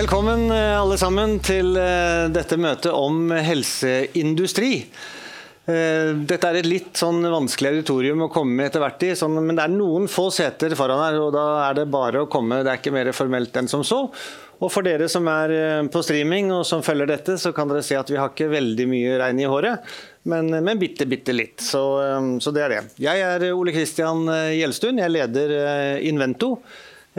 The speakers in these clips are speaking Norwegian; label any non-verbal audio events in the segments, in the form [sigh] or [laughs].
Velkommen eh, alle sammen til eh, dette møtet om helseindustri. Eh, dette er et litt sånn vanskelig auditorium å komme etter hvert i, sånn, men det er noen få seter foran her, og da er det bare å komme. Det er ikke mer formelt enn som så. Og for dere som er på streaming og som følger dette, så kan dere se at vi har ikke veldig mye regn i håret, men, men bitte, bitte litt. Så, så det er det. Jeg er Ole Kristian Gjelstuen, jeg leder Invento.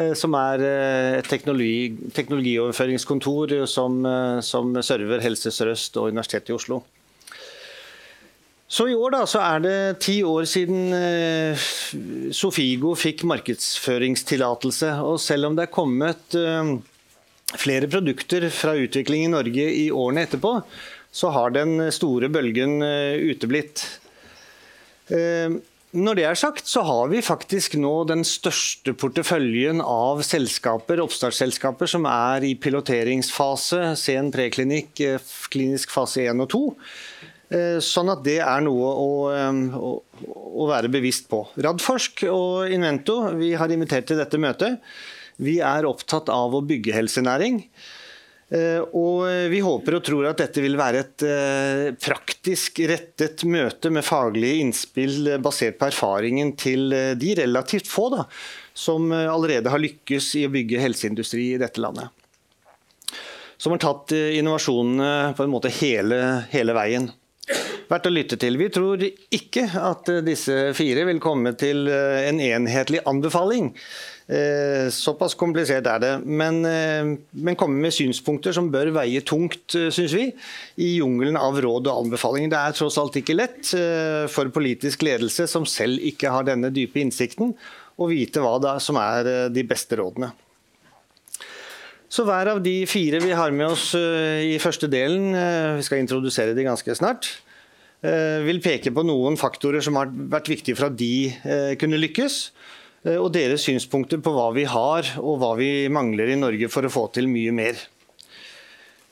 Eh, som er eh, et teknologi, teknologioverføringskontor som, eh, som server Helse Sør-Øst og Universitetet i Oslo. Så I år da, så er det ti år siden Sofigo fikk markedsføringstillatelse. og Selv om det er kommet flere produkter fra utvikling i Norge i årene etterpå, så har den store bølgen uteblitt. Når det er sagt, så har vi faktisk nå den største porteføljen av selskaper, oppstartsselskaper som er i piloteringsfase, sen preklinikk, eh, klinisk fase 1 og 2. Eh, sånn at det er noe å, å, å være bevisst på. Radforsk og Invento vi har invitert til dette møtet. Vi er opptatt av å bygge helsenæring. Eh, og vi håper og tror at dette vil være et eh, praktisk rettet møte med faglige innspill basert på erfaringen til eh, de relativt få da, som allerede har lykkes i å bygge helseindustri i dette landet. Som har tatt innovasjonene på en måte hele, hele veien. Verdt å lytte til. Vi tror ikke at disse fire vil komme til en enhetlig anbefaling. Eh, såpass komplisert er det. Men, eh, men komme med synspunkter som bør veie tungt, eh, syns vi, i jungelen av råd og anbefalinger. Det er tross alt ikke lett for politisk ledelse, som selv ikke har denne dype innsikten, å vite hva som er de beste rådene. Så hver av de fire vi har med oss i første delen, vi skal introdusere de ganske snart, vil peke på noen faktorer som har vært viktige for at de kunne lykkes. Eh, og deres synspunkter på hva vi har og hva vi mangler i Norge for å få til mye mer.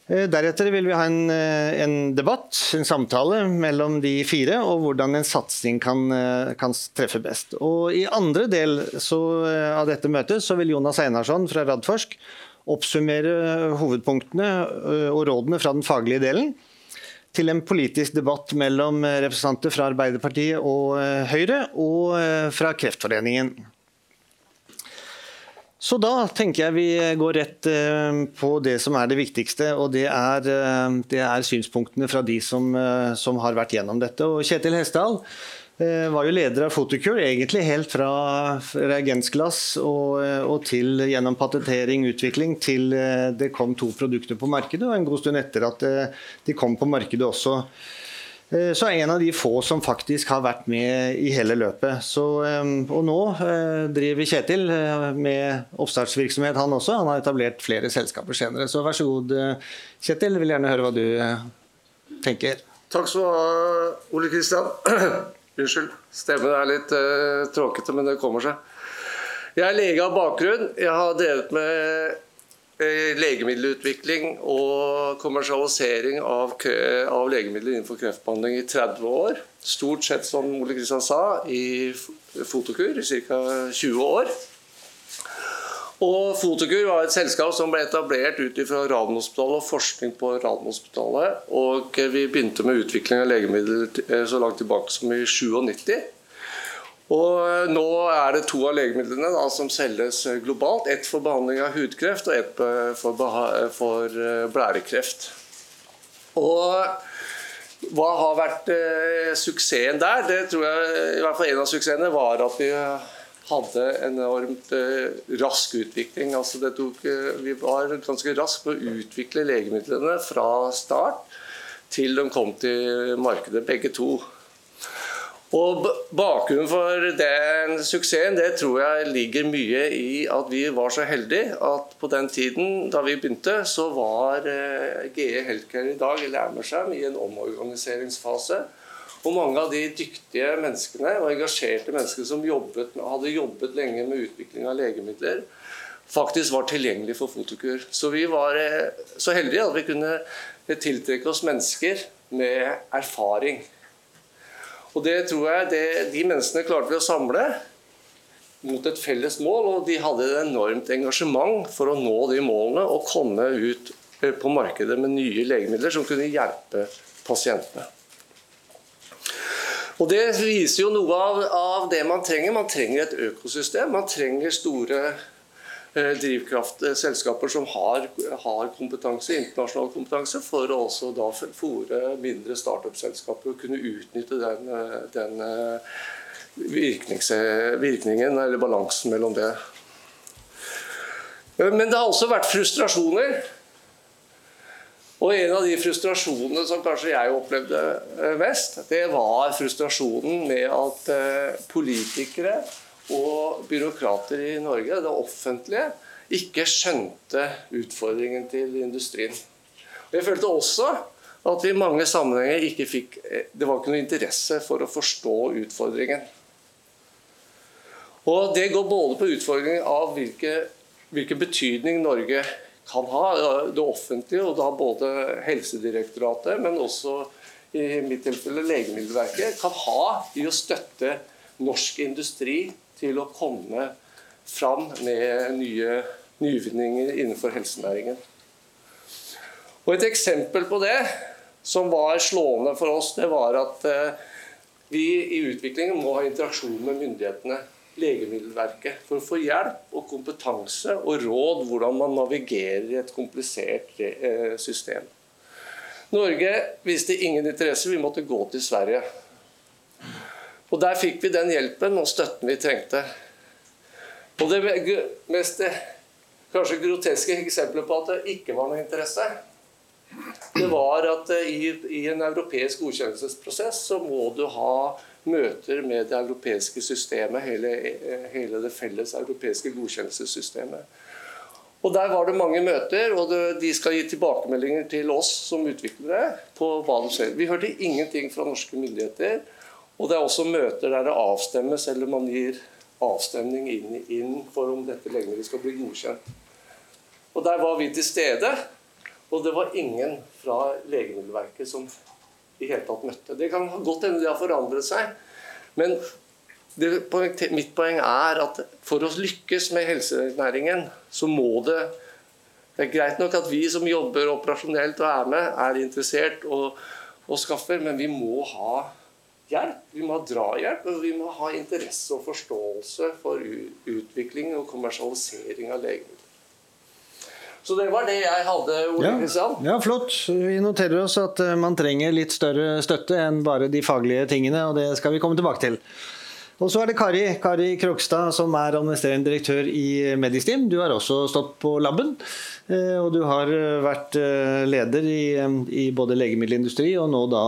Eh, deretter vil vi ha en, eh, en debatt, en samtale mellom de fire, og hvordan en satsing kan, kan treffe best. Og I andre del så, av dette møtet så vil Jonas Einarsson fra Radforsk oppsummere hovedpunktene og rådene fra den faglige delen til en politisk debatt mellom representanter fra Arbeiderpartiet og Høyre og fra Kreftforeningen. Så da tenker jeg vi går rett eh, på det som er det viktigste, og det er, eh, det er synspunktene fra de som, eh, som, har vært gjennom dette. Og Kjetil Hesdal var jo leder av Fotokur, egentlig helt fra reagensglass og, og, til gjennom patentering, utvikling, til det kom to produkter på markedet, og en god stund etter at de kom på markedet også. Eh, så er jeg en av de få som faktisk har vært med i hele løpet. Så, eh, og nå eh, driver Kjetil med oppstartsvirksomhet, han også. Han har etablert flere selskaper senere. Så vær så god, Kjetil. Vil gjerne høre hva du tenker. Takk skal du ha, Ole Kristian. [clears throat] Unnskyld. Stemmen er litt uh, tråkete, men det kommer seg. Jeg er lege av bakgrunn. Jeg har drevet med Eh, legemiddelutvikling og kommersialisering av, av, legemidler innenfor kreftbehandling i 30 år. Stort sett, som Ole Kristian sa, i Fotokur i ca. 20 år. Og Fotokur var et selskap som ble etablert ut fra Radiumhospitalet og forskning på Radiumhospitalet. Og vi begynte med utvikling av legemidler eh, så langt tilbake som i 97. Og eh, Nå er det to av legemidlene da, som selges eh, globalt. Ett for behandling av hudkreft og ett eh, for, for blærekreft. Og hva har vært eh, suksessen der? Det tror jeg i hvert fall En av suksessene var at vi hadde en enormt eh, rask utvikling. Altså tok, vi var ganske raske på å utvikle legemidlene fra start til de kom til markedet, begge to. Og Bakgrunnen for den suksessen det tror jeg ligger mye i at vi var så heldige at på den tiden da vi begynte, så var eh, GE Healthcare i dag eller Lermersheim i en omorganiseringsfase. Og mange av de dyktige menneskene og engasjerte menneskene som jobbet, hadde jobbet lenge med utvikling av legemidler, faktisk var tilgjengelig for Fotokur. Så vi var eh, så heldige at vi kunne tiltrekke oss mennesker med erfaring. Og det tror jeg det, de menneskene klarte vi å samle mot et felles mål, og de hadde et enormt engasjement for å nå de målene og komme ut eh, på markedet med nye legemidler som kunne hjelpe pasientene. Og Det viser jo noe av, av, det man trenger. Man trenger et økosystem. Man trenger store drivkraftselskaper som har, har, kompetanse, internasjonal kompetanse, for å også da fòre mindre startup-selskaper og kunne utnytte den, eh, den virkningen, eller balansen mellom det. Men det har også vært frustrasjoner. Og en av de frustrasjonene som kanskje jeg opplevde eh, mest, det var frustrasjonen med at eh, politikere og byråkrater i Norge, det offentlige, ikke skjønte utfordringen til industrien. Og jeg følte også at vi i mange sammenhenger ikke fikk eh, Det var ikke noe interesse for å forstå utfordringen. Og Det går både på utfordringen av hvilke, hvilken betydning Norge kan ha, det offentlige, og da både Helsedirektoratet, men også i mitt tilfelle Legemiddelverket, kan ha i å støtte norsk industri til å komme fram med nye nyvinninger innenfor helsenæringen. Og Et eksempel på det som var slående for oss, det var at eh, vi i utviklingen må ha interaksjon med myndighetene. Legemiddelverket for å få hjelp og kompetanse og råd hvordan man navigerer i et komplisert eh, system. Norge viste ingen interesse, vi måtte gå til Sverige. Og Der fikk vi den hjelpen og støtten vi trengte. Og Det mest kanskje groteske eksempelet på at det ikke var noe interesse, det var at eh, i, i en europeisk godkjennelsesprosess så må du ha møter med det europeiske systemet, hele, hele det felles europeiske godkjennelsessystemet. Og Der var det mange møter, og de skal gi tilbakemeldinger til oss som utviklere. på hva de ser. Vi hørte ingenting fra norske myndigheter. Og det er også møter der det avstemmes, eller man gir avstemning inn, inn for om dette lenger skal bli godkjent. Og Der var vi til stede, og det var ingen fra Legemiddelverket som i hele tatt møtte. Det kan godt hende det har forandret seg. Men det, mitt poeng er at for å lykkes med helsenæringen, så må det Det er greit nok at vi som jobber operasjonelt og er med, er interessert og, og skaffer, men vi må ha hjelp. Vi må ha drahjelp, og vi må ha interesse og forståelse for utvikling og kommersialisering av legemidler. Så det var det jeg hadde, Ole. Ja, ja, flott. Vi noterer oss at eh, man trenger litt større støtte enn bare de faglige tingene, og det skal vi komme tilbake til. Og så er det Kari, Kari Krokstad, som er administrerende direktør i Medistim. Du har også stått på laben. Eh, og du har eh, vært leder i, i både legemiddelindustri og nå da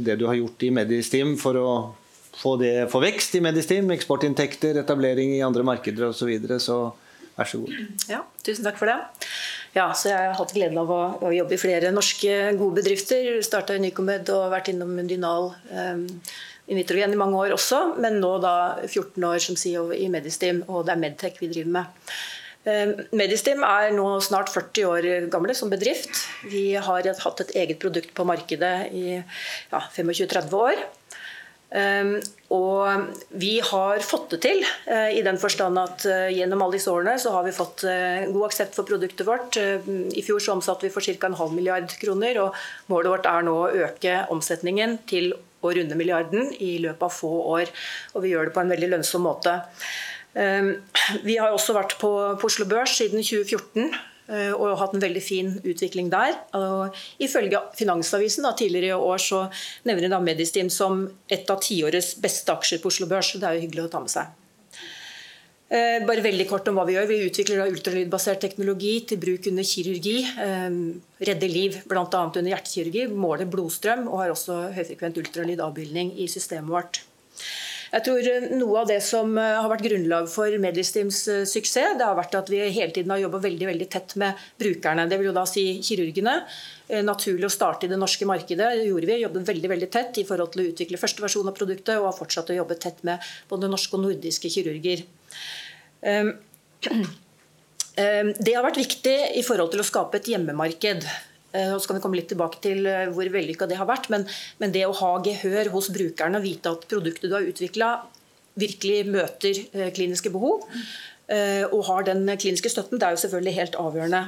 det du har gjort i Medistim for å få, det, få vekst i Medistim, eksportinntekter, etablering i andre markeder osv. Så, videre. så vær så god. Ja, tusen takk for det. Ja, så jeg har hatt gleden av å, å jobbe i flere norske gode bedrifter. Starta i Nycomed og vært innom Dynal um, Nitrogen i mange år også, men nå da 14 år som CEO i Medistim, og det er Medtech vi driver med. Um, Medistim er nå snart 40 år gamle som bedrift. Vi har hatt et eget produkt på markedet i ja, 25-30 år. Um, og vi har fått det til, uh, i den forstand at uh, gjennom alle disse årene så har vi fått uh, god aksept for produktet vårt. I fjor så omsatte vi for ca. en halv milliard kroner, og målet vårt er nå å øke omsetningen til å runde milliarden i løpet av få år. Og vi gjør det på en veldig lønnsom måte. Um, vi har også vært på Oslo Børs siden 2014. Eh, og hatt en veldig fin utvikling der. Og ifølge Finansavisen da, tidligere i år så nevner da Medistim som et av tiårets beste aksjer på Oslo Børs. Det er jo hyggelig å ta med seg. Eh, bare veldig kort om hva Vi gjør. Vi utvikler da ultralydbasert teknologi til bruk under kirurgi. Eh, redder liv, bl.a. under hjertekirurgi. Måler blodstrøm og har også høyfrekvent ultralydavbildning i systemet vårt. Jeg tror eh, Noe av det som eh, har vært grunnlag for Medlistims eh, suksess, det har vært at vi hele tiden har jobba veldig, veldig tett med brukerne. Det vil jo da si kirurgene. Naturlig å starte i det norske markedet. Det gjorde vi. Jobbet veldig veldig tett i forhold til å utvikle første versjon av produktet, og har fortsatt å jobbe tett med både norske og nordiske kirurger. Ehm, [clears throat] ehm, det har vært viktig i forhold til å skape et hjemmemarked. Eh, og så kan vi komme litt tilbake til eh, hvor vellykka det har vært. Men, men, det å ha gehør hos brukerne og vite at produktet du har utvikla virkelig møter kliniske behov og har den kliniske støtten. Det er jo selvfølgelig helt avgjørende.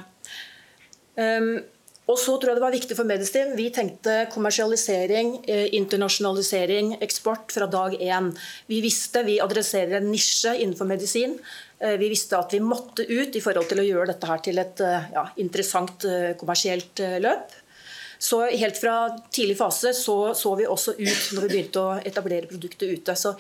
Og så tror jeg det var viktig for Medistim. Vi tenkte kommersialisering, eh, internasjonalisering, eksport fra dag én. Vi visste vi adresserer en nisje innenfor medisin. Eh, vi visste at vi måtte ut i forhold til å gjøre dette her til et eh, ja, interessant kommersielt løp. Så Helt fra tidlig fase så, så vi også ut når vi begynte å etablere produktet ute. Så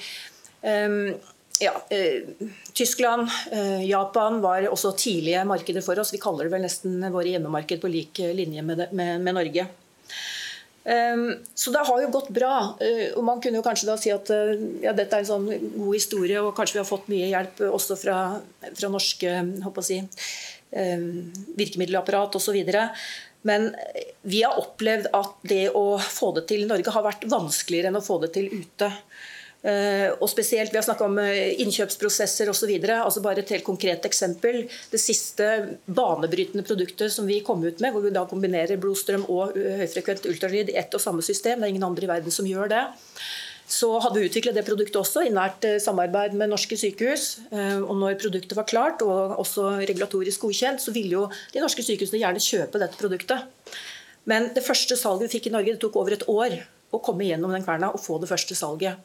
um, ja, uh, Tyskland, uh, Japan var også tidlige markeder for oss. Vi kaller det vel nesten våre hjemmemarked på lik linje med, det, med, med Norge. Um, så det har jo gått bra. Uh, og Man kunne jo kanskje da si at uh, ja, dette er en sånn god historie, og kanskje vi har fått mye hjelp også fra, fra norske si, um, virkemiddelapparat osv. Men vi har opplevd at det å få det til i Norge har vært vanskeligere enn å få det til ute. Eh, og spesielt, Vi har snakka om eh, innkjøpsprosesser osv. Altså bare et helt konkret eksempel. Det siste banebrytende produktet som vi kom ut med, hvor vi da kombinerer blodstrøm og eh, høyfrekvent ultralyd i ett og samme system. Det er ingen andre i verden som gjør det. Så hadde vi utviklet det produktet også i nært samarbeid med norske sykehus. Og når produktet var klart og også regulatorisk godkjent, så ville jo de norske sykehusene gjerne kjøpe dette produktet. Men det første salget vi fikk i Norge, det tok over et år å komme gjennom den kverna og få det første salget.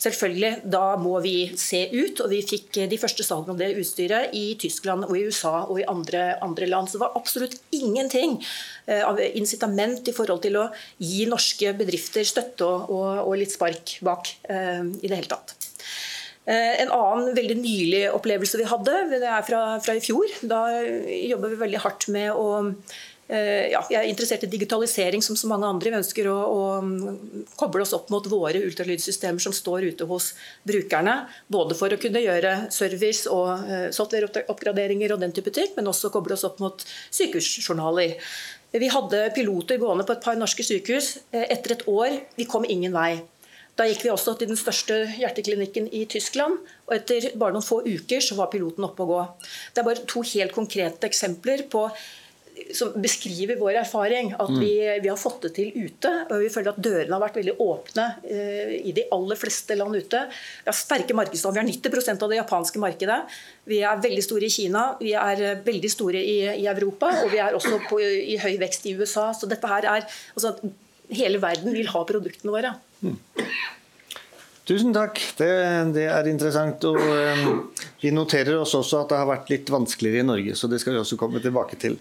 Selvfølgelig, Da må vi se ut, og vi fikk de første salgene av det utstyret i Tyskland og i USA og i andre, andre land. Så det var absolutt ingenting eh, av incitament i forhold til å gi norske bedrifter støtte og, og, litt spark bak eh, i det hele tatt. Eh, en annen veldig nylig opplevelse vi hadde, det er fra, fra i fjor. Da jobber vi veldig hardt med å Eh, ja, jeg er interessert i digitalisering som så mange andre. Vi ønsker å, å mm, koble oss opp mot våre ultralydsystemer som står ute hos brukerne. Både for å kunne gjøre service og uh, softwareoppgraderinger og den type ting, men også koble oss opp mot sykehusjournaler. Vi hadde piloter gående på et par norske sykehus. Eh, etter et år vi kom ingen vei. Da gikk vi også til den største hjerteklinikken i Tyskland. og Etter bare noen få uker så var piloten oppe å gå. Det er bare to helt konkrete eksempler på som beskriver vår erfaring. At mm. vi, vi, har fått det til ute. og Vi føler at dørene har vært veldig åpne uh, i de aller fleste land ute. Vi har sterke markedstall. Vi har 90% av det japanske markedet. Vi er veldig store i Kina, vi er eh, veldig store i, i Europa, og vi er også på, i høy vekst i USA. Så dette her er altså, Hele verden vil ha produktene våre. Mm. Tusen takk, det, det er interessant. og um, Vi noterer oss også at det har vært litt vanskeligere i Norge, så det skal vi også komme tilbake til.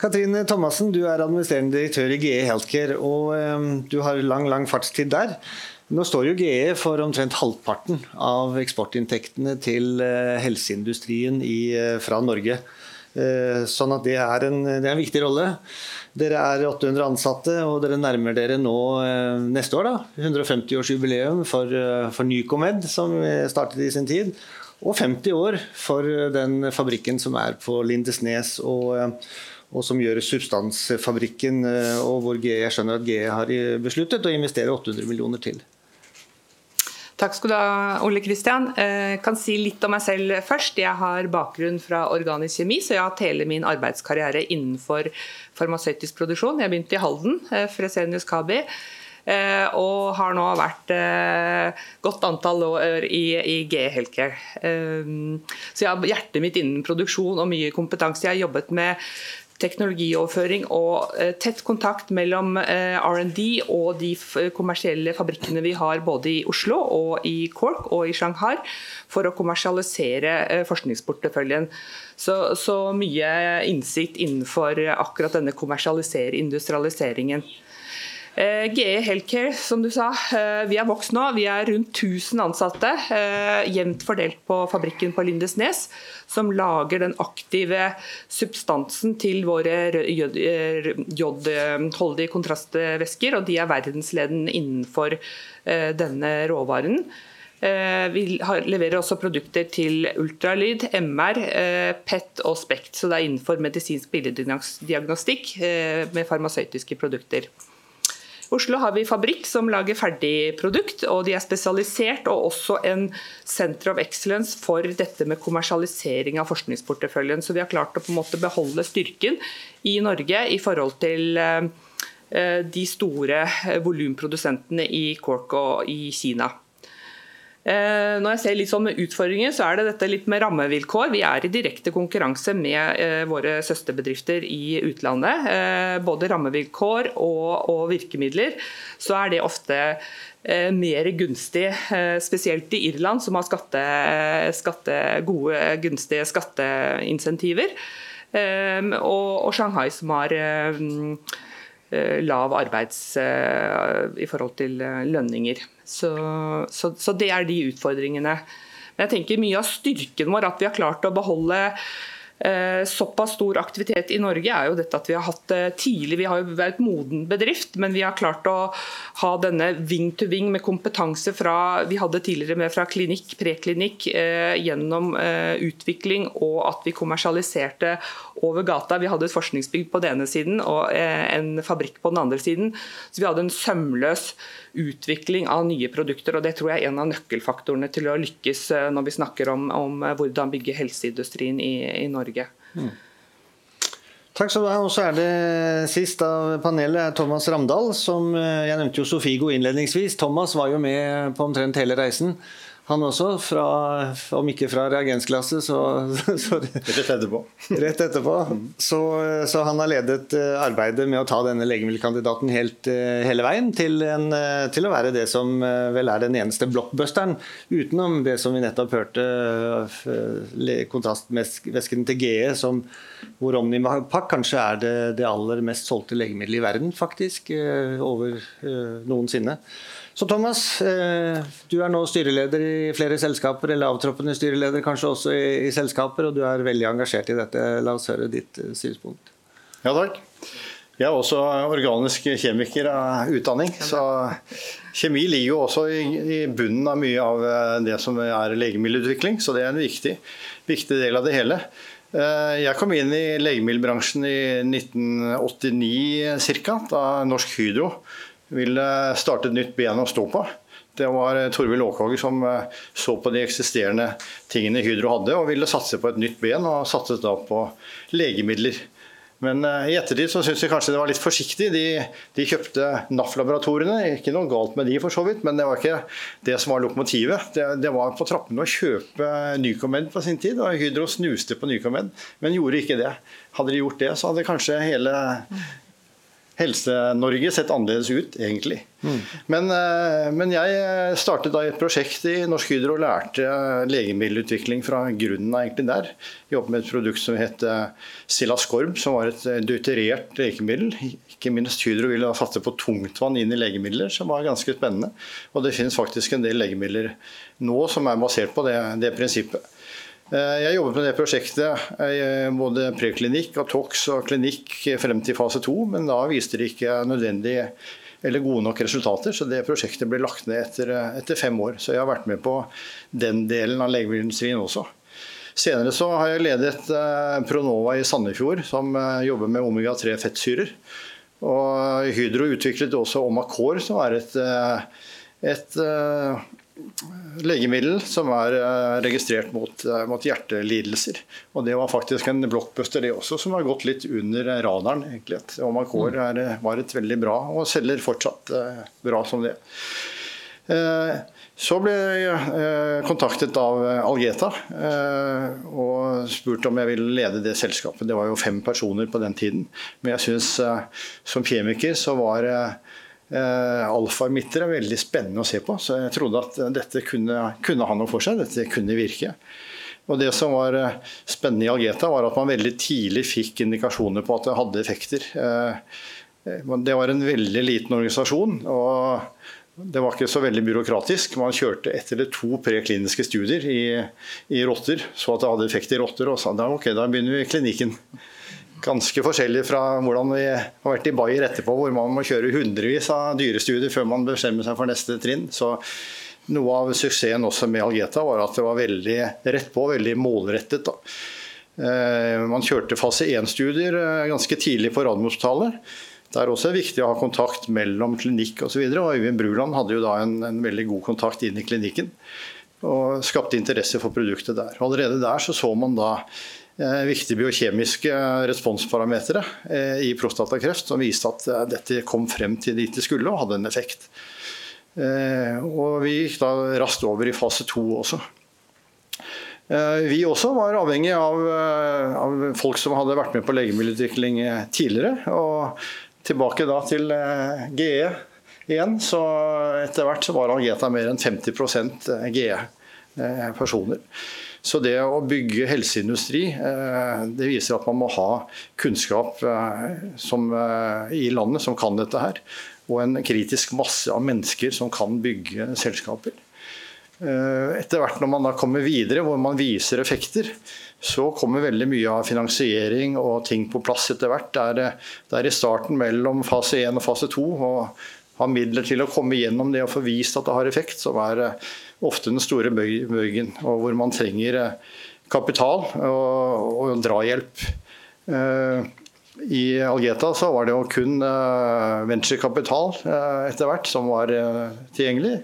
Katrine Thomassen, du er administrerende direktør i GE Healthcare, og um, du har lang, lang fartstid der. Nå står jo GE for omtrent halvparten av eksportinntektene til uh, helseindustrien i, uh, fra Norge. Uh, sånn at det er en, det er en viktig rolle. Dere er 800 ansatte, og dere nærmer dere nå eh, neste år da, 150-årsjubileum for, eh, for Nycomed, som startet i sin tid. Og 50 år for den fabrikken som er på Lindesnes, og, eh, og som gjør Substansfabrikken, og hvor GE, jeg skjønner at GE har besluttet å investere 800 millioner til. Takk skal du ha, Ole Kristian. Jeg eh, kan si litt om meg selv først. Jeg har bakgrunn fra organisk kjemi, så jeg har hatt hele min arbeidskarriere innenfor farmasøytisk produksjon. Jeg begynte i Halden, eh, Fresenius Kabi. Eh, og har nå vært godt antall år i, i G Healthcare. Så jeg har hjertet mitt innen produksjon og mye kompetanse. Jeg har jobbet med teknologioverføring og eh, tett kontakt mellom eh, R&D og de kommersielle fabrikkene vi har både i Oslo og i Cork og i Shanghai, for å kommersialisere eh, forskningsporteføljen. Så, så mye innsikt innenfor akkurat denne kommersialisere industrialiseringen. Eh, GE Healthcare, som du sa, eh, vi er vokst nå. Vi er rundt 1000 ansatte, eh, jevnt fordelt på fabrikken på Lindesnes, som lager den aktive substansen til våre jodholdige kontrastvæsker. Og de er verdensledende innenfor denne råvaren. Vi leverer også produkter til ultralyd, MR, PET og SPECT. Så det er innenfor medisinsk billeddiagnostikk med farmasøytiske produkter. Oslo har vi fabrikk som lager ferdigprodukt, og de er spesialisert. Og også en Center of Excellence for dette med kommersialisering av forskningsporteføljen. Så vi har klart å på en måte beholde styrken i Norge i forhold til eh, de store volumprodusentene i Cork og i Kina. Eh, når jeg ser litt sånn med utfordringer, så er det dette litt med rammevilkår. Vi er i direkte konkurranse med eh, våre søsterbedrifter i utlandet. Eh, både rammevilkår og, og virkemidler. Så er det ofte mer gunstig, spesielt i Irland, som har skatte, skatte, gode, gunstige skatteinsentiver. Og, og Shanghai, som har lav arbeids i forhold til lønninger. Så, så, så, det er de utfordringene. Men jeg tenker mye av styrken vår at vi har klart å beholde Eh, såpass stor aktivitet i Norge er jo dette at vi har hatt det eh, tidlig. Vi har jo vært moden bedrift, men vi har klart å ha denne wing to wing med kompetanse fra vi hadde tidligere med fra klinikk, preklinikk, eh, gjennom eh, utvikling og at vi kommersialiserte over gata. Vi hadde et forskningsbygg på den ene siden og eh, en fabrikk på den andre siden. Så vi hadde en sømløs utvikling av nye produkter. og Det tror jeg er en av nøkkelfaktorene til å lykkes eh, når vi snakker om, om hvordan bygge helseindustrien i, i Norge. Norge. Mm. Takk skal du ha. Og så er det sist av panelet Thomas Ramdal. som eh, Jeg nevnte jo Sofigo innledningsvis. Thomas var jo med på omtrent hele reisen han også. Fra, om ikke fra reagensklasse, så, [laughs] så Rett etterpå. Rett etterpå. Så, så, han har ledet eh, arbeidet med å ta denne legemiddelkandidaten helt, eh, hele veien til, en, eh, til, å være det som vel er den eneste blockbusteren, utenom det som vi nettopp hørte, kontrastvæsken til GE, som, hvor Omnipac kanskje er det, det aller mest solgte legemiddelet i verden, faktisk, over noensinne. Så Thomas, eh, du er nå styreleder i flere selskaper, eller avtroppende styreleder kanskje også i, i selskaper, og du er veldig engasjert i dette. La oss høre ditt uh, synspunkt. Ja, takk. Jeg er også organisk kjemiker av utdanning. Så kjemi ligger jo også i, i bunnen av mye av eh, det som er legemiddelutvikling. Så det er en viktig, viktig del av det hele. Jeg kom inn i legemiddelbransjen i 1989 ca. Da Norsk Hydro ville starte et nytt ben å stå på. Det var Torvild Aakhager som eh, så på de eksisterende tingene Hydro hadde, og ville satse på et nytt ben, og satset da på legemidler. Men eh, i ettertid så syns vi kanskje det var litt forsiktig. De, de kjøpte NAF-laboratoriene. Ikke noe galt med de, for så vidt, men det var ikke det som var lokomotivet. Det, det var på trappene å kjøpe Nycomed på sin tid, og Hydro snuste på Nycomed, men gjorde ikke det. Hadde de gjort det, så hadde kanskje hele Helse-Norge sett annerledes ut, egentlig. Mm. Men, eh, men, jeg startet da et prosjekt i Norsk Hydro og lærte legemiddelutvikling fra grunnen av egentlig der. Jobbet med et produkt som het Silascorb, som var et deuterert legemiddel. Ikke minst Hydro ville satse på tungtvann inn i legemidler, som var ganske spennende. Og det finnes faktisk en del legemidler nå som er basert på det, det prinsippet. Eh, jeg jobber med det prosjektet, eh, både preklinikk Atox og klinikk frem til fase to, men da viste det ikke nødvendig eller gode nok resultater, så det prosjektet ble lagt ned etter, etter fem år. Så jeg har vært med på den delen av legemiddelindustrien også. Senere så har jeg ledet eh, Pronova i Sandefjord, som jobber med omega-3 fettsyrer. Og Hydro utviklet også Omacor, som er et, et legemiddel som er eh, registrert mot, eh, mot, hjertelidelser. Og Det var faktisk en blockbuster det også, som har gått litt under radaren. egentlig. Omacor er, var et veldig bra, og selger fortsatt eh, bra som det. Så ble jeg kontaktet av Algeta og spurt om jeg ville lede det selskapet. Det var jo fem personer på den tiden. Men jeg syns som kjemiker så var Eh, alfa-emitter er veldig spennende å se på, så jeg trodde at dette kunne, kunne, ha noe for seg. Dette kunne virke. Og Det som var eh, spennende i Algeta, var at man veldig tidlig fikk indikasjoner på at det hadde effekter. Eh, det var en veldig liten organisasjon. og det var ikke så veldig byråkratisk. Man kjørte ett eller to prekliniske studier i, i rotter, så at det hadde effekt i rotter, og sa da, ok, da begynner vi klinikken ganske forskjellig fra hvordan vi har vært i Bayer etterpå, hvor man må kjøre hundrevis av dyrestudier før man bestemmer seg for neste trinn. Så noe av suksessen også med Algeta var at det var veldig rett på, veldig målrettet. Da. Eh, man kjørte fase 1-studier eh, ganske tidlig på Radiumhospitalet. Det er også viktig å ha kontakt mellom klinikk osv. Øyvind Bruland hadde jo da en, en, veldig god kontakt inn i klinikken og skapte interesse for produktet der. Allerede der så, så man da viktige biokjemiske responsparametere eh, i prostatakreft som viste at eh, dette kom frem til dit det skulle og hadde en effekt. Og vi gikk da raskt over i fase to også. Vi også var avhengig av, av, folk som hadde vært med på legemiddelutvikling tidligere. Og tilbake da til GE igjen, så etter hvert så var Algeta mer enn 50% GE-personer. Så det å bygge helseindustri, eh, det viser at man må ha kunnskap eh, som, eh, i landet som kan dette her. Og en kritisk masse av mennesker som kan bygge selskaper. Etter hvert når man da kommer videre, hvor man viser effekter, så kommer veldig mye av finansiering og ting på plass etter hvert. Det er, det er i starten mellom fase 1 og fase 2 å ha midler til å komme gjennom det og få vist at det har effekt, som er ofte den store bøygen, og hvor man trenger eh, kapital og, og drahjelp. Eh, I Algeta så var det jo kun eh, venturekapital etter hvert som var tilgjengelig.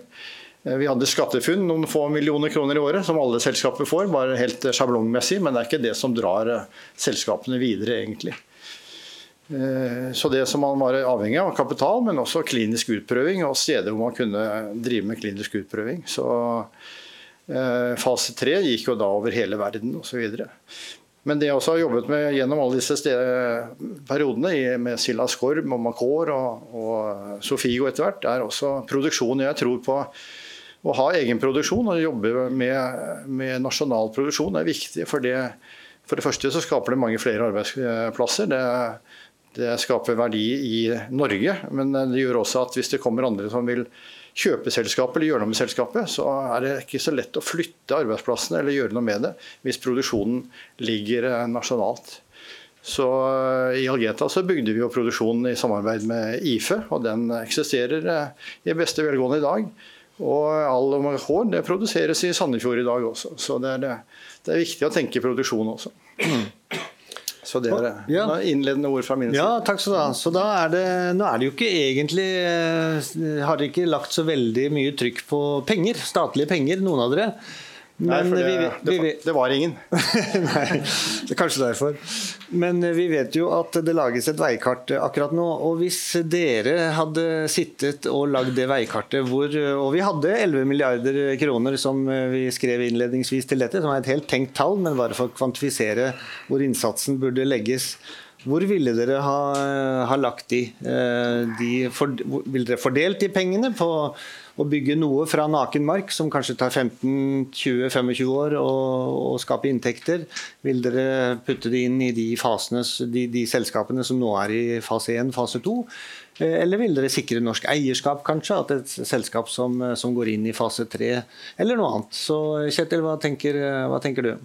Vi hadde skattefunn, noen få millioner kroner i året, som alle selskaper får. Bare helt sjablongmessig, men det er ikke det som drar selskapene videre, egentlig. Eh, så det som man var avhengig av, kapital, men også klinisk utprøving og steder hvor man kunne drive med klinisk utprøving. Så eh, fase tre gikk jo da over hele verden osv. Men det jeg også har jobbet med gjennom alle disse periodene, med Silla Skorb og Macor og, og Sofigo etter hvert, er også produksjon. Jeg tror på å ha egen produksjon og jobbe med, med nasjonal produksjon er viktig. For det, for det første så skaper det mange flere arbeidsplasser. Det det skaper verdi i Norge, men det gjør også at hvis det kommer andre som vil kjøpe selskapet eller gjøre noe med selskapet, så er det ikke så lett å flytte arbeidsplassene eller gjøre noe med det hvis produksjonen ligger eh, nasjonalt. Så eh, I Algeta så bygde vi jo produksjonen i samarbeid med IFE, og den eksisterer eh, i beste velgående i dag. Og all hår det produseres i Sandefjord i dag også, så det er, det er viktig å tenke produksjon også. [clears throat] Så det er ja. innledende ord fra min side. Ja, takk skal du ha. Så da er det, nå er det jo ikke egentlig eh, Har dere ikke lagt så veldig mye trykk på penger, statlige penger, noen av dere. Nei, det, vi, vi, det, var ingen. [laughs] Nei, det er kanskje derfor. Men vi vet jo at det lages et veikart akkurat nå. Og hvis dere hadde sittet og lagd det veikartet hvor Og vi hadde 11 milliarder kroner som vi skrev innledningsvis til dette, som er et helt tenkt tall, men bare for å kvantifisere hvor innsatsen burde legges. Hvor ville dere ha, ha lagt de? Eh, de for, ville dere fordelt de pengene på å bygge noe fra naken mark, som kanskje tar 15-20-25 år å, å, skape inntekter, vil dere putte det inn i de, fasene, de, de selskapene som nå er i fase 1, fase 2? Eh, eller vil dere sikre norsk eierskap, kanskje? At et selskap som, som går inn i fase 3, eller noe annet. Så Kjetil, hva tenker, hva tenker du?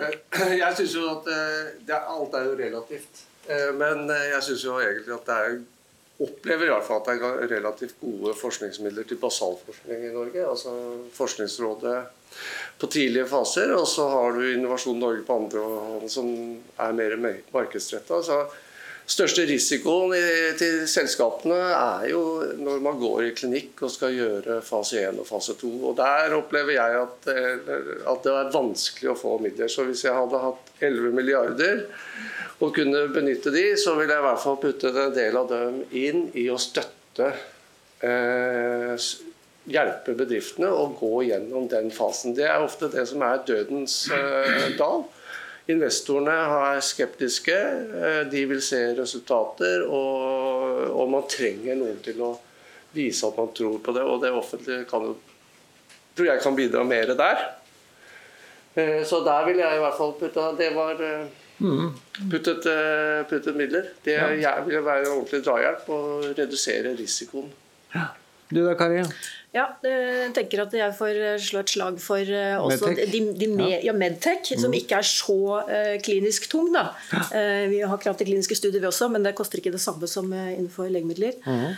Jeg syns jo at eh, det, alt er jo relativt. Eh, men jeg syns jo egentlig at det er opplever i hvert fall at det er relativt gode forskningsmidler til basalforskning i Norge. Altså Forskningsrådet på tidlige faser, og så har du Innovasjon Norge på andre hånd som er mer markedsretta. Største risikoen til selskapene er jo når man går i klinikk og skal gjøre fase 1 og fase 2. Og Der opplever jeg at, at det er vanskelig å få midler. Så hvis jeg hadde hatt 11 milliarder og kunne benytte de, så ville jeg i hvert fall putte en del av dem inn i å støtte eh, Hjelpe bedriftene å gå gjennom den fasen. Det er ofte det som er dødens eh, dal. Investorene er skeptiske, eh, de vil se resultater, og, og, man trenger noen til å vise at man tror på det. Og det offentlige kan tror jeg kan bidra mer der. Eh, så der vil jeg i hvert fall putte Det var eh, Mm. Puttet, puttet, midler. Det jeg vil være en ordentlig drahjelp og redusere risikoen. Ja. Du da, Kari? Ja, jeg tenker at jeg får slå et slag for uh, også Medtech. De, de med, ja. Medtech, mm. som ikke er så uh, klinisk tung. Da. Uh, vi har krav til kliniske studier, vi også, men det koster ikke det samme som innenfor legemidler. Mm.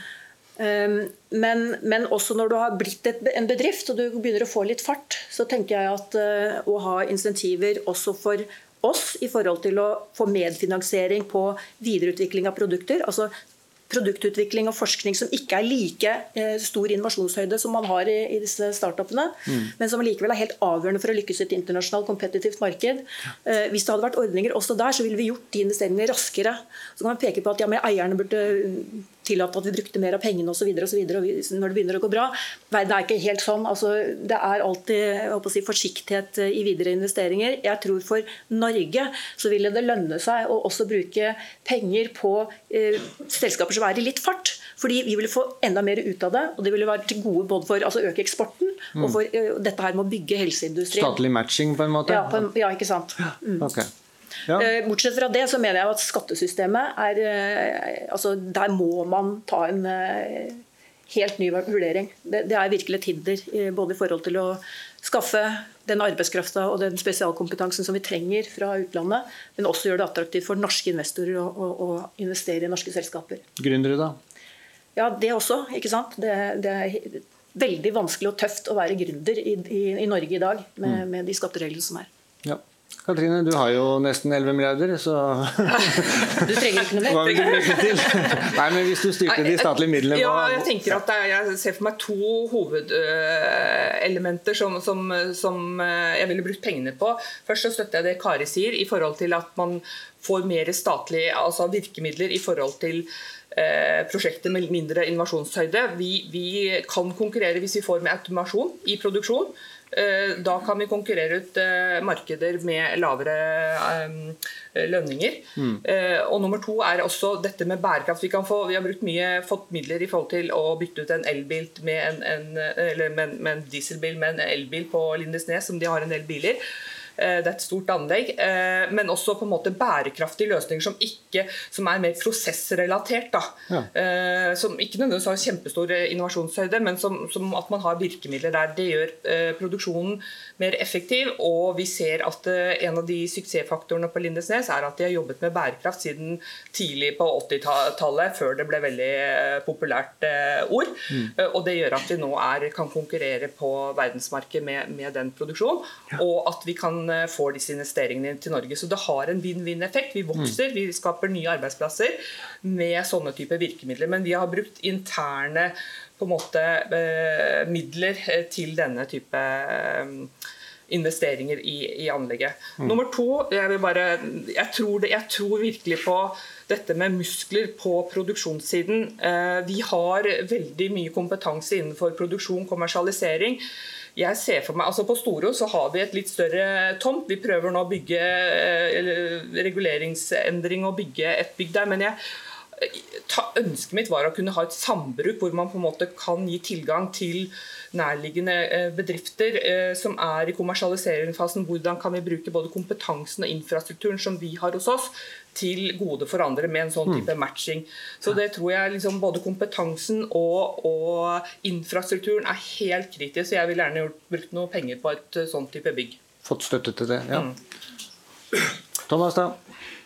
Um, men, men, også når du har blitt et, en bedrift og du begynner å få litt fart, så tenker jeg at å ha insentiver også for oss i forhold til å få medfinansiering på videreutvikling av produkter. altså produktutvikling og forskning som ikke er like eh, stor innovasjonshøyde som man har i, i disse startupene, mm. men som likevel er helt avgjørende for å lykkes i et internasjonalt kompetitivt marked. Eh, hvis det hadde vært ordninger også der, så ville vi gjort de investeringene raskere. Så kan man peke på at ja, eierne burde tillate at vi brukte mer av pengene osv. når det begynner å gå bra. Nei, det er ikke helt sånn. Altså, det er alltid si, forsiktighet i videre investeringer. Jeg tror for Norge så ville det lønne seg å også bruke penger på eh, selskaper som er i litt fart. Fordi vi ville få enda mer ut av det, og det ville være til gode både for altså øke eksporten mm. og for uh, dette her med å bygge helseindustrien. Statlig matching, på en måte? Ja, på en, ja ikke sant. Mm. Okay. Ja. Eh, bortsett fra det så mener jeg at skattesystemet er eh, altså Der må man ta en eh, helt ny vurdering. Det, det er virkelig et hinder både i forhold til å skaffe den arbeidskrafta og den spesialkompetansen som vi trenger fra utlandet, men også gjøre det attraktivt for norske investorer å, å, å investere i norske selskaper. Gründere, da? Ja, det også. ikke sant? Det, det, er veldig vanskelig og tøft å være gründer i, i, i Norge i dag med, mm. med de skattereglene som er. Ja. Katrine, du har jo nesten 11 milliarder, så [laughs] Du trenger ikke noe mer. Hva vil du bruke til? Nei, men Hvis du styrte de statlige midlene Ja, jeg tenker at er, jeg ser for meg to hovedelementer som, som, som, eh, jeg ville brukt pengene på. Først så støtter jeg det Kari sier, i forhold til at man får mer statlige altså virkemidler i forhold til prosjektet prosjekter med mindre innovasjonshøyde. Vi, vi kan konkurrere hvis vi får med automasjon i produksjon. Eh, da kan vi konkurrere ut eh, markeder med lavere eh, lønninger. Mm. Og nummer to er også dette med bærekraft. Vi, få, vi har brukt mye, fått midler i forhold til å bytte ut en elbil med en, en, eller med, med en dieselbil med en elbil på Lindesnes, som de har en del biler. Eh, det er et stort anlegg. Eh, men også på en måte bærekraftige løsninger som, ikke, som er mer prosessrelatert. Da. Ja. Eh, som ikke nødvendigvis har kjempestor innovasjonshøyde, men som, som, at man har virkemidler der. Det gjør produksjonen mer effektiv. Og vi ser at en av de suksessfaktorene på Lindesnes er at de har jobbet med bærekraft siden tidlig på 80-tallet, før det ble veldig populært ord. Mm. Og det gjør at vi nå er, kan konkurrere på verdensmarkedet med, med den produksjonen. Ja. Og at vi kan få disse investeringene til Norge. Så det har en vinn-vinn-effekt. Vi vokser, mm. vi skaper nye arbeidsplasser med sånne typer virkemidler. Men vi har brukt interne på en måte, eh, midler eh, til denne type investeringer i, i anlegget. Mm. Nummer to, jeg, bare, jeg, tror det, jeg, tror virkelig på dette med muskler på produksjonssiden. vi har veldig mye kompetanse innenfor produksjon, kommersialisering jeg ser for meg, altså På Storo så har vi et litt større tomt. Vi prøver nå å bygge eh, reguleringsendring og bygge et bygg der. men jeg Ønsket mitt var å kunne ha et sambruk hvor man på en måte kan gi tilgang til nærliggende eh, bedrifter eh, som er i kommersialiseringsfasen. Hvordan kan vi bruke både kompetansen og infrastrukturen som vi har hos oss, til gode for andre med en sånn mm. type matching. Så det tror jeg liksom både kompetansen og, og infrastrukturen er helt kritisk. Så jeg vil gjerne brukt noe penger på et eh, sånn type bygg. Fått støtte til det, ja. Mm. Thomas, da?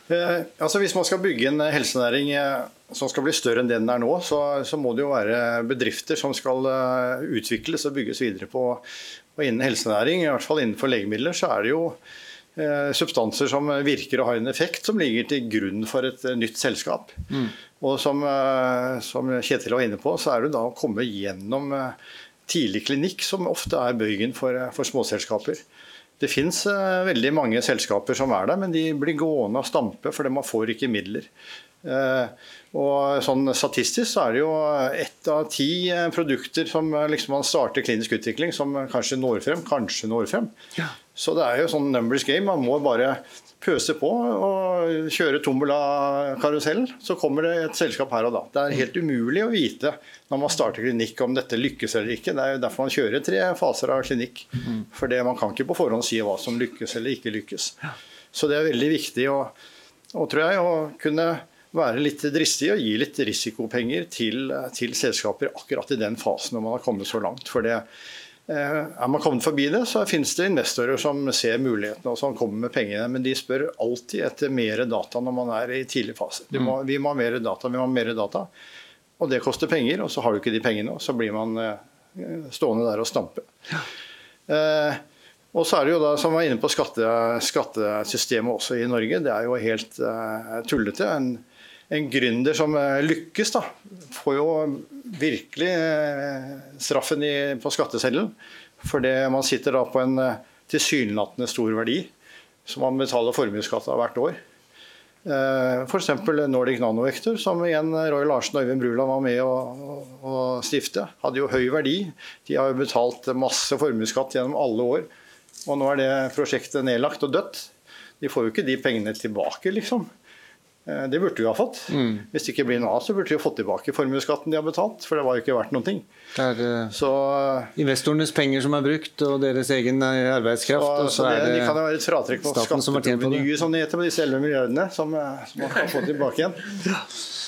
Eh, altså Hvis man skal bygge en helsenæring eh, som skal bli større enn den er nå, så, så, må det jo være bedrifter som skal utvikles og bygges videre på. Og innen helsenæring, i hvert fall innenfor legemidler, så er det jo eh, substanser som virker og har en effekt, som ligger til grunn for et nytt selskap. Mm. Og som, som, Kjetil var inne på, så er det da å komme gjennom tidlig klinikk som ofte er bøygen for, for småselskaper. Det finnes uh, veldig mange selskaper som er der, men de blir gående og stampe fordi man får ikke midler. Uh, og sånn Statistisk så er det jo ett av ti uh, produkter som liksom man starter klinisk utvikling, som kanskje når frem. Kanskje når frem. Ja. Så det er jo sånn numbers game. Man må bare pøse på og kjøre tombola-karusellen, så kommer det et selskap her og da. Det er helt umulig å vite når man starter klinikk om dette lykkes eller ikke. Det er jo derfor man kjører tre faser av klinikk. For man kan ikke på forhånd si hva som lykkes eller ikke lykkes. Så det er veldig viktig å, og tror jeg, å kunne være litt dristig og gi litt risikopenger til, til selskaper akkurat i den fasen når man har kommet så langt. For det, er man kommet forbi det, så finnes det investorer som ser mulighetene og som kommer med pengene. Men de spør alltid etter mer data når man er i tidlig fase. Må, vi må ha mer data, vi må ha mer data. Og det koster penger, og så har du ikke de pengene. Og så blir man eh, stående der og stampe. Ja. Eh, og så er det jo da, som var inne på skatte, skattesystemet også i Norge. Det er jo helt eh, tullete. En, en gründer som eh, lykkes, da, får jo virkelig eh, straffen i, på skatteseddelen. det man sitter da på en eh, tilsynelatende stor verdi som man betaler formuesskatt av hvert år. F.eks. Nordic Nanovektor, som igjen Roy Larsen og Øyvind Bruland var med å, å stifte. Hadde jo høy verdi. De har jo betalt masse formuesskatt gjennom alle år. Og nå er det prosjektet nedlagt og dødt. De får jo ikke de pengene tilbake, liksom. Eh, det burde de ha fått. Mm. Hvis det ikke blir noe av, så burde de ha fått tilbake formuesskatten de har betalt. For det var jo ikke verdt noen ting. Det er uh, så, investorenes penger som er brukt, og deres egen eh, arbeidskraft. Så, og så, så det, er det de kan jo være et fratrekk på skatteprovenyet, som det heter, på disse 11 milliardene, som, som man kan få tilbake igjen.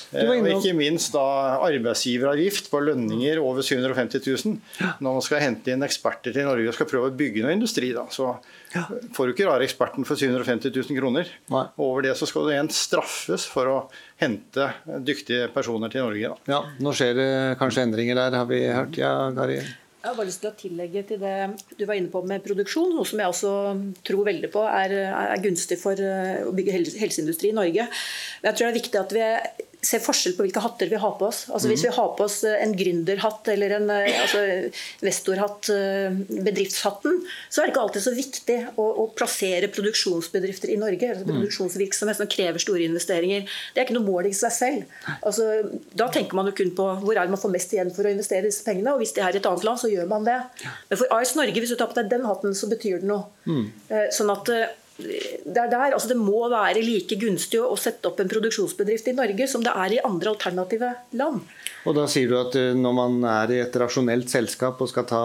Og ikke minst da arbeidsgiveravgift på lønninger over 750 000. Når man skal hente inn eksperter til Norge og skal prøve å bygge noe industri, da, så får du ikke rare eksperten for 750 000 kroner. Og Over det så skal du igjen straffes for å hente dyktige personer til Norge. Da. Ja, Nå skjer det kanskje endringer der, har vi hørt. Ja, Gari? Jeg har bare lyst til å tillegge til det du var inne på med produksjon, noe som jeg også tror veldig på er, er gunstig for eh, å bygge helseindustri i Norge. Men jeg tror det er viktig at vi ser forskjell på hvilke hatter vi har på oss. Altså Hvis vi har på oss en gründerhatt eller en eh, altså, vestorhatt, eh, bedriftshatten, så er det ikke alltid så viktig å, å plassere produksjonsbedrifter i Norge. altså Produksjonsvirksomhet som krever store investeringer. Det er ikke noe mål i seg selv. Altså, da tenker man jo kun på hvor er det man får mest igjen for å investere disse pengene. og Hvis det er et annet land, så gjør man det. Men for AS Norge, hvis du tar på deg den hatten, så betyr det noe. Mm. Sånn at det er der, altså det må være like gunstig å sette opp en produksjonsbedrift i Norge som det er i andre alternative land. Og da sier du at eh, når man er i et rasjonelt selskap og skal ta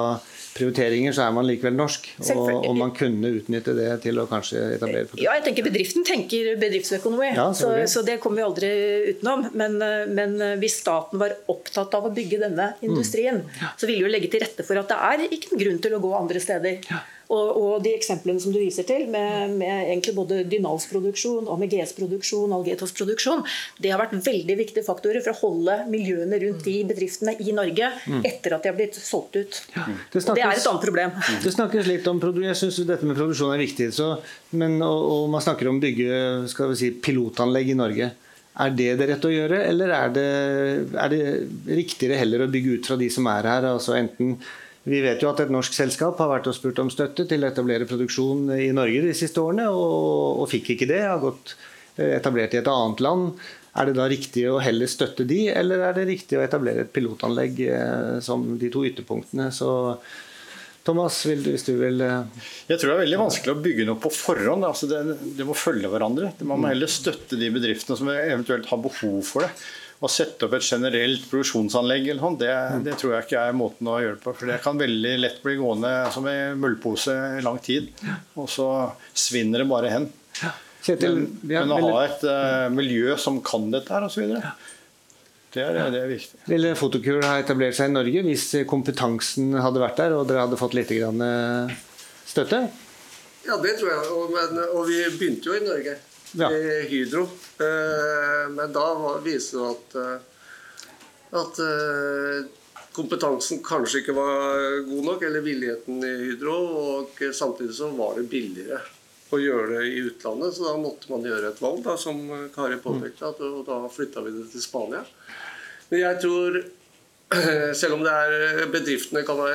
prioriteringer, så er man likevel norsk. Og, og, man kunne utnytte det til å kanskje etablere produkter. Ja, jeg tenker Bedriften tenker bedriftsøkonomi, ja, så, så, det kommer vi aldri utenom. Men, eh, men, eh, hvis staten var opptatt av å bygge denne industrien, mm. ja. så ville jo legge til rette for at det er ikke noen grunn til å gå andre steder. Ja. Og, og, de eksemplene som du viser til, med, med egentlig både Dynals-produksjon, gs-produksjon Algetos-produksjon, det har vært veldig viktige faktorer for å holde miljøene rundt de bedriftene i Norge mm. etter at de har blitt solgt ut. Ja. Det, snakkes, det, er et annet problem. Det snakkes litt om, Jeg syns dette med produksjon er viktig. Så, men, og, og, man snakker om bygge skal vi si, pilotanlegg i Norge. Er det det rette å gjøre, eller er det, er det riktigere heller å bygge ut fra de som er her? altså enten vi vet jo at et norsk selskap har vært og spurt om støtte til å etablere produksjon i Norge de siste årene, og, og fikk ikke det. Har gått eh, etablert i et annet land. Er det da riktig å heller støtte de, eller er det riktig å etablere et pilotanlegg eh, som de to ytterpunktene? Så Thomas, vil du, hvis du vil eh, Jeg tror det er veldig vanskelig å bygge noe på forhånd. Altså det, det, må følge hverandre. Man må heller støtte de bedriftene som eventuelt har behov for det å sette opp et generelt produksjonsanlegg eller sånn, det, det, tror jeg ikke er måten å gjøre det på. For det kan veldig lett bli gående som en møllpose i lang tid. Og så svinner det bare hen. Men, men å ha et uh, miljø som kan dette her, osv. Det er, det er viktig. Ville Fotokur ha etablert seg i Norge hvis kompetansen hadde vært der, og dere hadde fått litt eh, støtte? Ja, det tror jeg. Og, men, og vi begynte jo i Norge ja. i Hydro. Eh, men da viser det at, eh, at eh, kompetansen kanskje ikke var god nok, eller villigheten i Hydro. Og samtidig så var det billigere å gjøre det i utlandet, så da måtte man gjøre et valg, da, som Kari påpekte. og da flytta vi det til Spania. Men jeg tror [clears throat] selv om det er bedriftene kan ha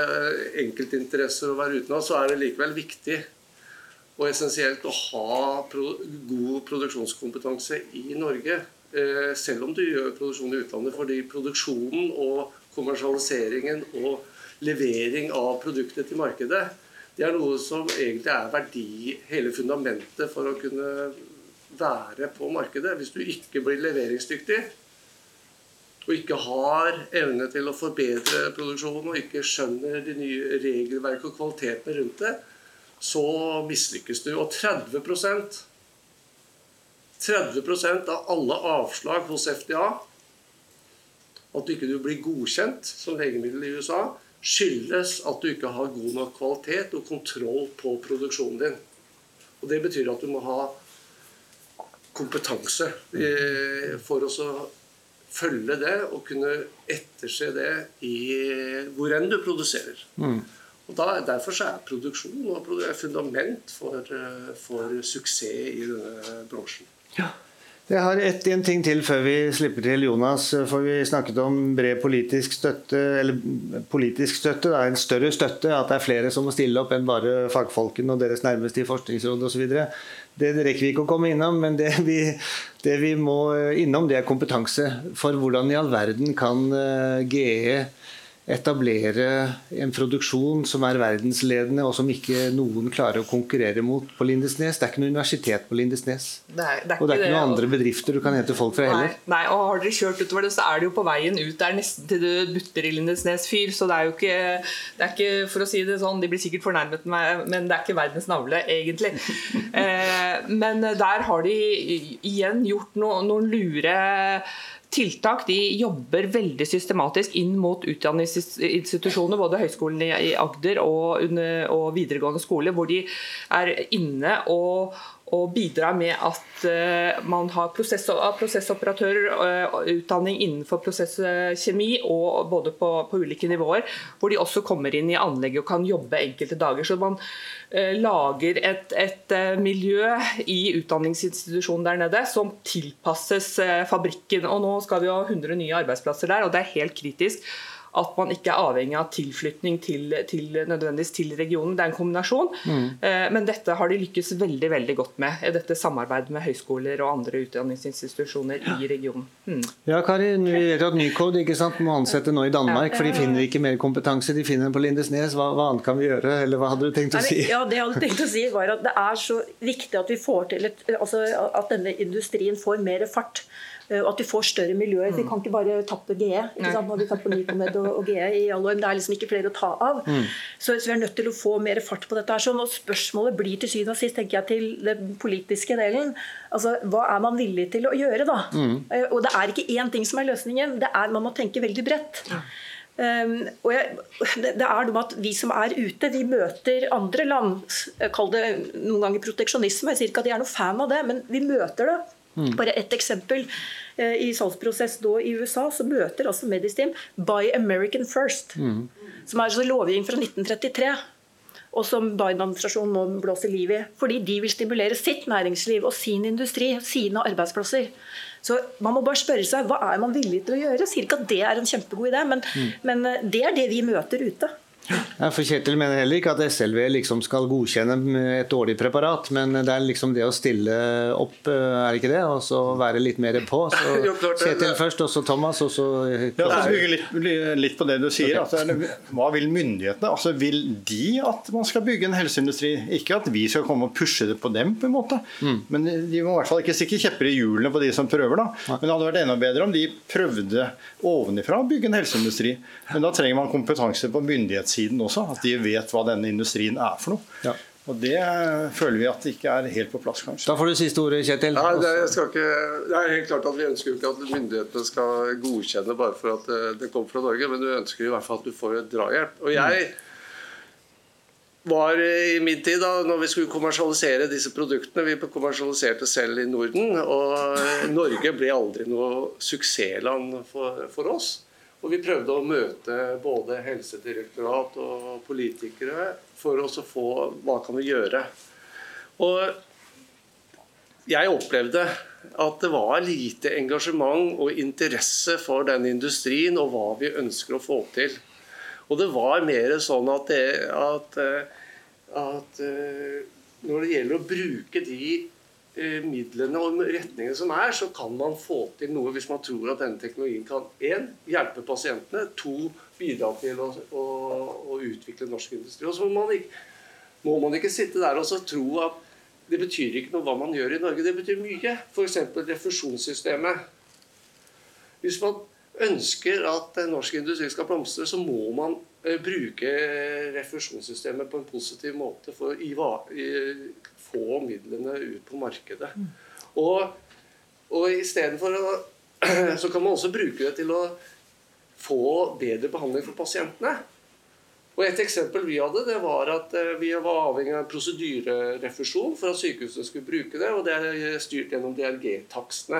enkeltinteresser å være utenlands, så er det likevel viktig og essensielt å ha god produksjonskompetanse i Norge. Eh, selv om du gjør produksjon i utlandet, fordi produksjonen og kommersialiseringen og levering av produktet til markedet, det er noe som egentlig er verdi, hele fundamentet for å kunne være på markedet. Hvis du ikke blir leveringsdyktig, og ikke har evne til å forbedre produksjonen, og ikke skjønner de nye regelverk og kvalitetene rundt det, så mislykkes du. Og 30% 30% av alle avslag hos FDA, at du ikke blir godkjent som legemiddel i USA, skyldes at du ikke har god nok kvalitet og kontroll på produksjonen din. Og Det betyr at du må ha kompetanse eh, for å følge det og kunne etterse det i hvor enn du produserer. Mm. Og da, Derfor er produksjon et fundament for, eh, for, suksess i denne bransjen. Ja. Jeg har ett en ting til før vi slipper til Jonas. For vi snakket om bred politisk støtte, eller politisk støtte, det er en større støtte. At det er flere som må stille opp enn bare fagfolkene og deres nærmeste i Forskningsrådet osv. Det rekker vi ikke å komme innom, men det vi, det vi må innom, det er kompetanse. For hvordan i all verden kan eh, GE etablere en produksjon som er verdensledende, og som ikke noen klarer å konkurrere mot på Lindesnes. Det er ikke noe universitet på Lindesnes. Nei, det er og det er ikke noen andre bedrifter du kan hente folk fra Nei, heller. nei, og har dere kjørt utover det, så er det jo på veien ut der nesten til du butter i Lindesnes fyr. Så det er jo ikke, det er ikke, for å si det sånn, de blir sikkert fornærmet meg, men det er ikke verdens navle, egentlig. [laughs] Eh, men der har de igjen gjort no, noen lure tiltak. De jobber veldig systematisk inn mot utdanningsinstitusjoner, både Høgskolen i Agder og, og videregående skole, hvor de er inne og, og bidrar med at eh, man har prosess, prosessoperatører, eh, utdanning innenfor prosesskjemi, og både på, på ulike nivåer, hvor de også kommer inn i anlegget og kan jobbe enkelte dager. Så man eh, lager et, et miljø i utdanningsinstitusjonen der nede som tilpasses fabrikken. Og nå skal vi ha 100 nye arbeidsplasser der, og det er helt kritisk at man ikke er avhengig av tilflytning til, til, nødvendigvis til regionen. Det er en kombinasjon. Eh, Men dette har de lykkes veldig veldig godt med. i Dette samarbeidet med høyskoler og andre utdanningsinstitusjoner i regionen. Mm. Ja, Karin, vi vet jo at Nycode ikke sant, må ansette nå i Danmark, for de finner ikke mer kompetanse. De finner den på Lindesnes. Hva, hva annet kan vi gjøre? Eller hva hadde du tenkt å si? Ja, det jeg hadde tenkt å si var at Det er så viktig at vi får til et, altså at denne industrien får mer fart. Eh, Og at vi får større miljøer. Vi kan ikke bare tappe GE. Ikke sant? Nå vi tapper på Nycomed og, og GE i alle det er liksom ikke flere å ta av. Så, så vi er nødt til å få mer fart på dette. her. Sånn. Og spørsmålet blir til syvende og sist tenker jeg, til den politiske delen. Altså, Hva er man villig til å gjøre, da? Mm. Og det er ikke én ting som er løsningen. Det er, Man må tenke veldig bredt. Um, og jeg, det, det er noe med at Vi som er ute, vi møter andre land. Jeg kaller det noen ganger proteksjonisme. Jeg sier ikke at jeg er noen fan av det, men vi møter det. Bare ett eksempel. Eh, I salgsprosess nå i USA så møter altså Medistim Buy American First. Som er altså lovgivning fra 1933. Og som Biden-administrasjonen nå blåser liv i. Fordi de vil stimulere sitt næringsliv og sin industri, sine arbeidsplasser. Så man må bare spørre seg hva er man villig til å gjøre. Jeg sier ikke at det er en kjempegod idé, men, men eh, det er det vi møter ute. Ja, for Kjetil mener heller ikke at SLV liksom skal godkjenne et dårlig preparat, men det er liksom det å stille opp, eh, er det ikke det? Og så være litt mer på. Så [laughs] Jo, klart det. Kjetil først, og så Thomas, og så Ja, for å bygge litt, litt på det du sier. Okay. det er- hva vil myndighetene? Altså, Vil de at man skal bygge en helseindustri? Ikke at vi skal komme og pushe det på dem, på en måte. Men de må i hvert fall ikke stikke kjepper i hjulene på de som prøver. da. Men det hadde vært enda bedre om de prøvde ovenifra å bygge en helseindustri. Men da trenger man kompetanse på myndighetssiden også. At de vet hva denne industrien er for noe. Ja. Og det føler vi at det ikke er helt på plass, kanskje. Da får du siste ordet, Kjetil. Nei, det, jeg skal ikke, det er helt klart at Vi ønsker jo ikke at myndighetene skal godkjenne bare for at det, det kommer fra Norge, men du ønsker i hvert fall at du får et drahjelp. Og jeg var i min tid, da når vi skulle kommersialisere disse produktene Vi kommersialiserte selv i Norden, og Norge ble aldri noe suksessland for, for oss. Og vi prøvde å møte både helsedirektorat og politikere for å få hva kan vi gjøre. Og jeg opplevde at det var lite engasjement og interesse for den industrien og hva vi ønsker å få til. Og det var mer sånn at, det, at, at eh, når det gjelder å bruke de midlene og retningene som er, så kan man få til noe hvis man tror at denne teknologien kan en, hjelpe pasientene, to, bidra til å, å, å utvikle norsk industri. Og så må man, ikke, må man ikke sitte der og så tro at det betyr ikke noe hva man gjør i Norge. Det betyr mye. F.eks. refusjonssystemet. Hvis man ønsker at norsk industri skal blomstre, så må man eh, bruke refusjonssystemet på en positiv måte for å få midlene ut på markedet. Og, og istedenfor [clears throat] Så kan man også bruke det til å få bedre behandling for pasientene. Og Et eksempel vi hadde, det var at eh, vi var avhengig av prosedyrerefusjon for at sykehusene skulle bruke det, og det er styrt gjennom DRG-takstene.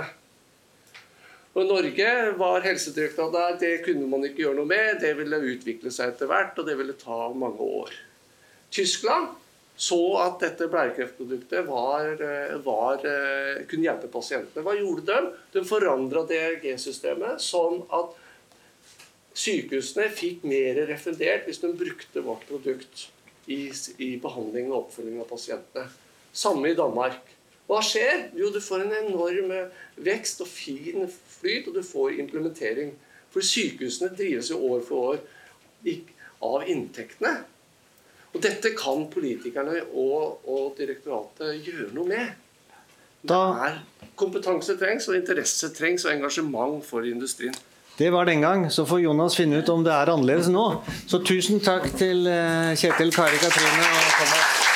Og I Norge var Helsedirektoratet der, det kunne man ikke gjøre noe med. Det ville utvikle seg etter hvert, og det ville ta mange år. Tyskland så at dette blærekreftproduktet var, eh, var, eh, kunne hjelpe pasientene. Hva gjorde de? De forandra DRG-systemet sånn at sykehusene fikk mer refundert hvis de brukte vårt produkt i, i behandling og oppfølging av pasientene. Samme i Danmark. Hva skjer? Jo, du får en enorm vekst og fin flyt, og du får implementering. For sykehusene drives jo år for år av inntektene. Og dette kan politikerne og, og direktoratet gjøre noe med. Da er kompetanse trengs, og interesse trengs, og engasjement for industrien. Det var den gang. Så får Jonas finne ut om det er annerledes nå. Så tusen takk til eh, Kjetil, Kari Katrine og Thomas.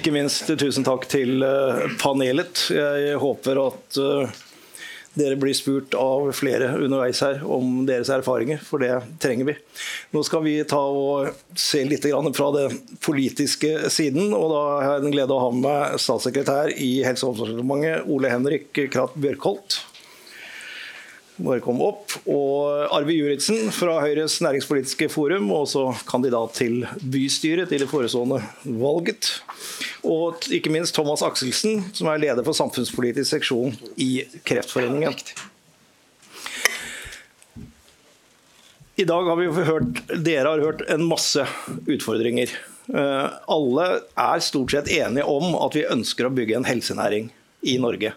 Ikke minst tusen takk til eh, panelet. Jeg håper at eh, dere blir spurt av flere underveis her om deres erfaringer, for det trenger vi. Nå skal vi ta og se litt fra den politiske siden. og Da har jeg den glede å ha med meg statssekretær i Helse- og omsorgsdepartementet, Ole Henrik Kratt Bjørkholt bare kom opp. Og Arve Juritzen fra Høyres næringspolitiske forum, og også kandidat til bystyret til det forestående valget. Og ikke minst Thomas Akselsen, som er leder for samfunnspolitisk seksjon i Kreftforeningen. I dag har vi hørt, dere har hørt en masse utfordringer. Eh, alle er stort sett enige om at vi ønsker å bygge en helsenæring i Norge.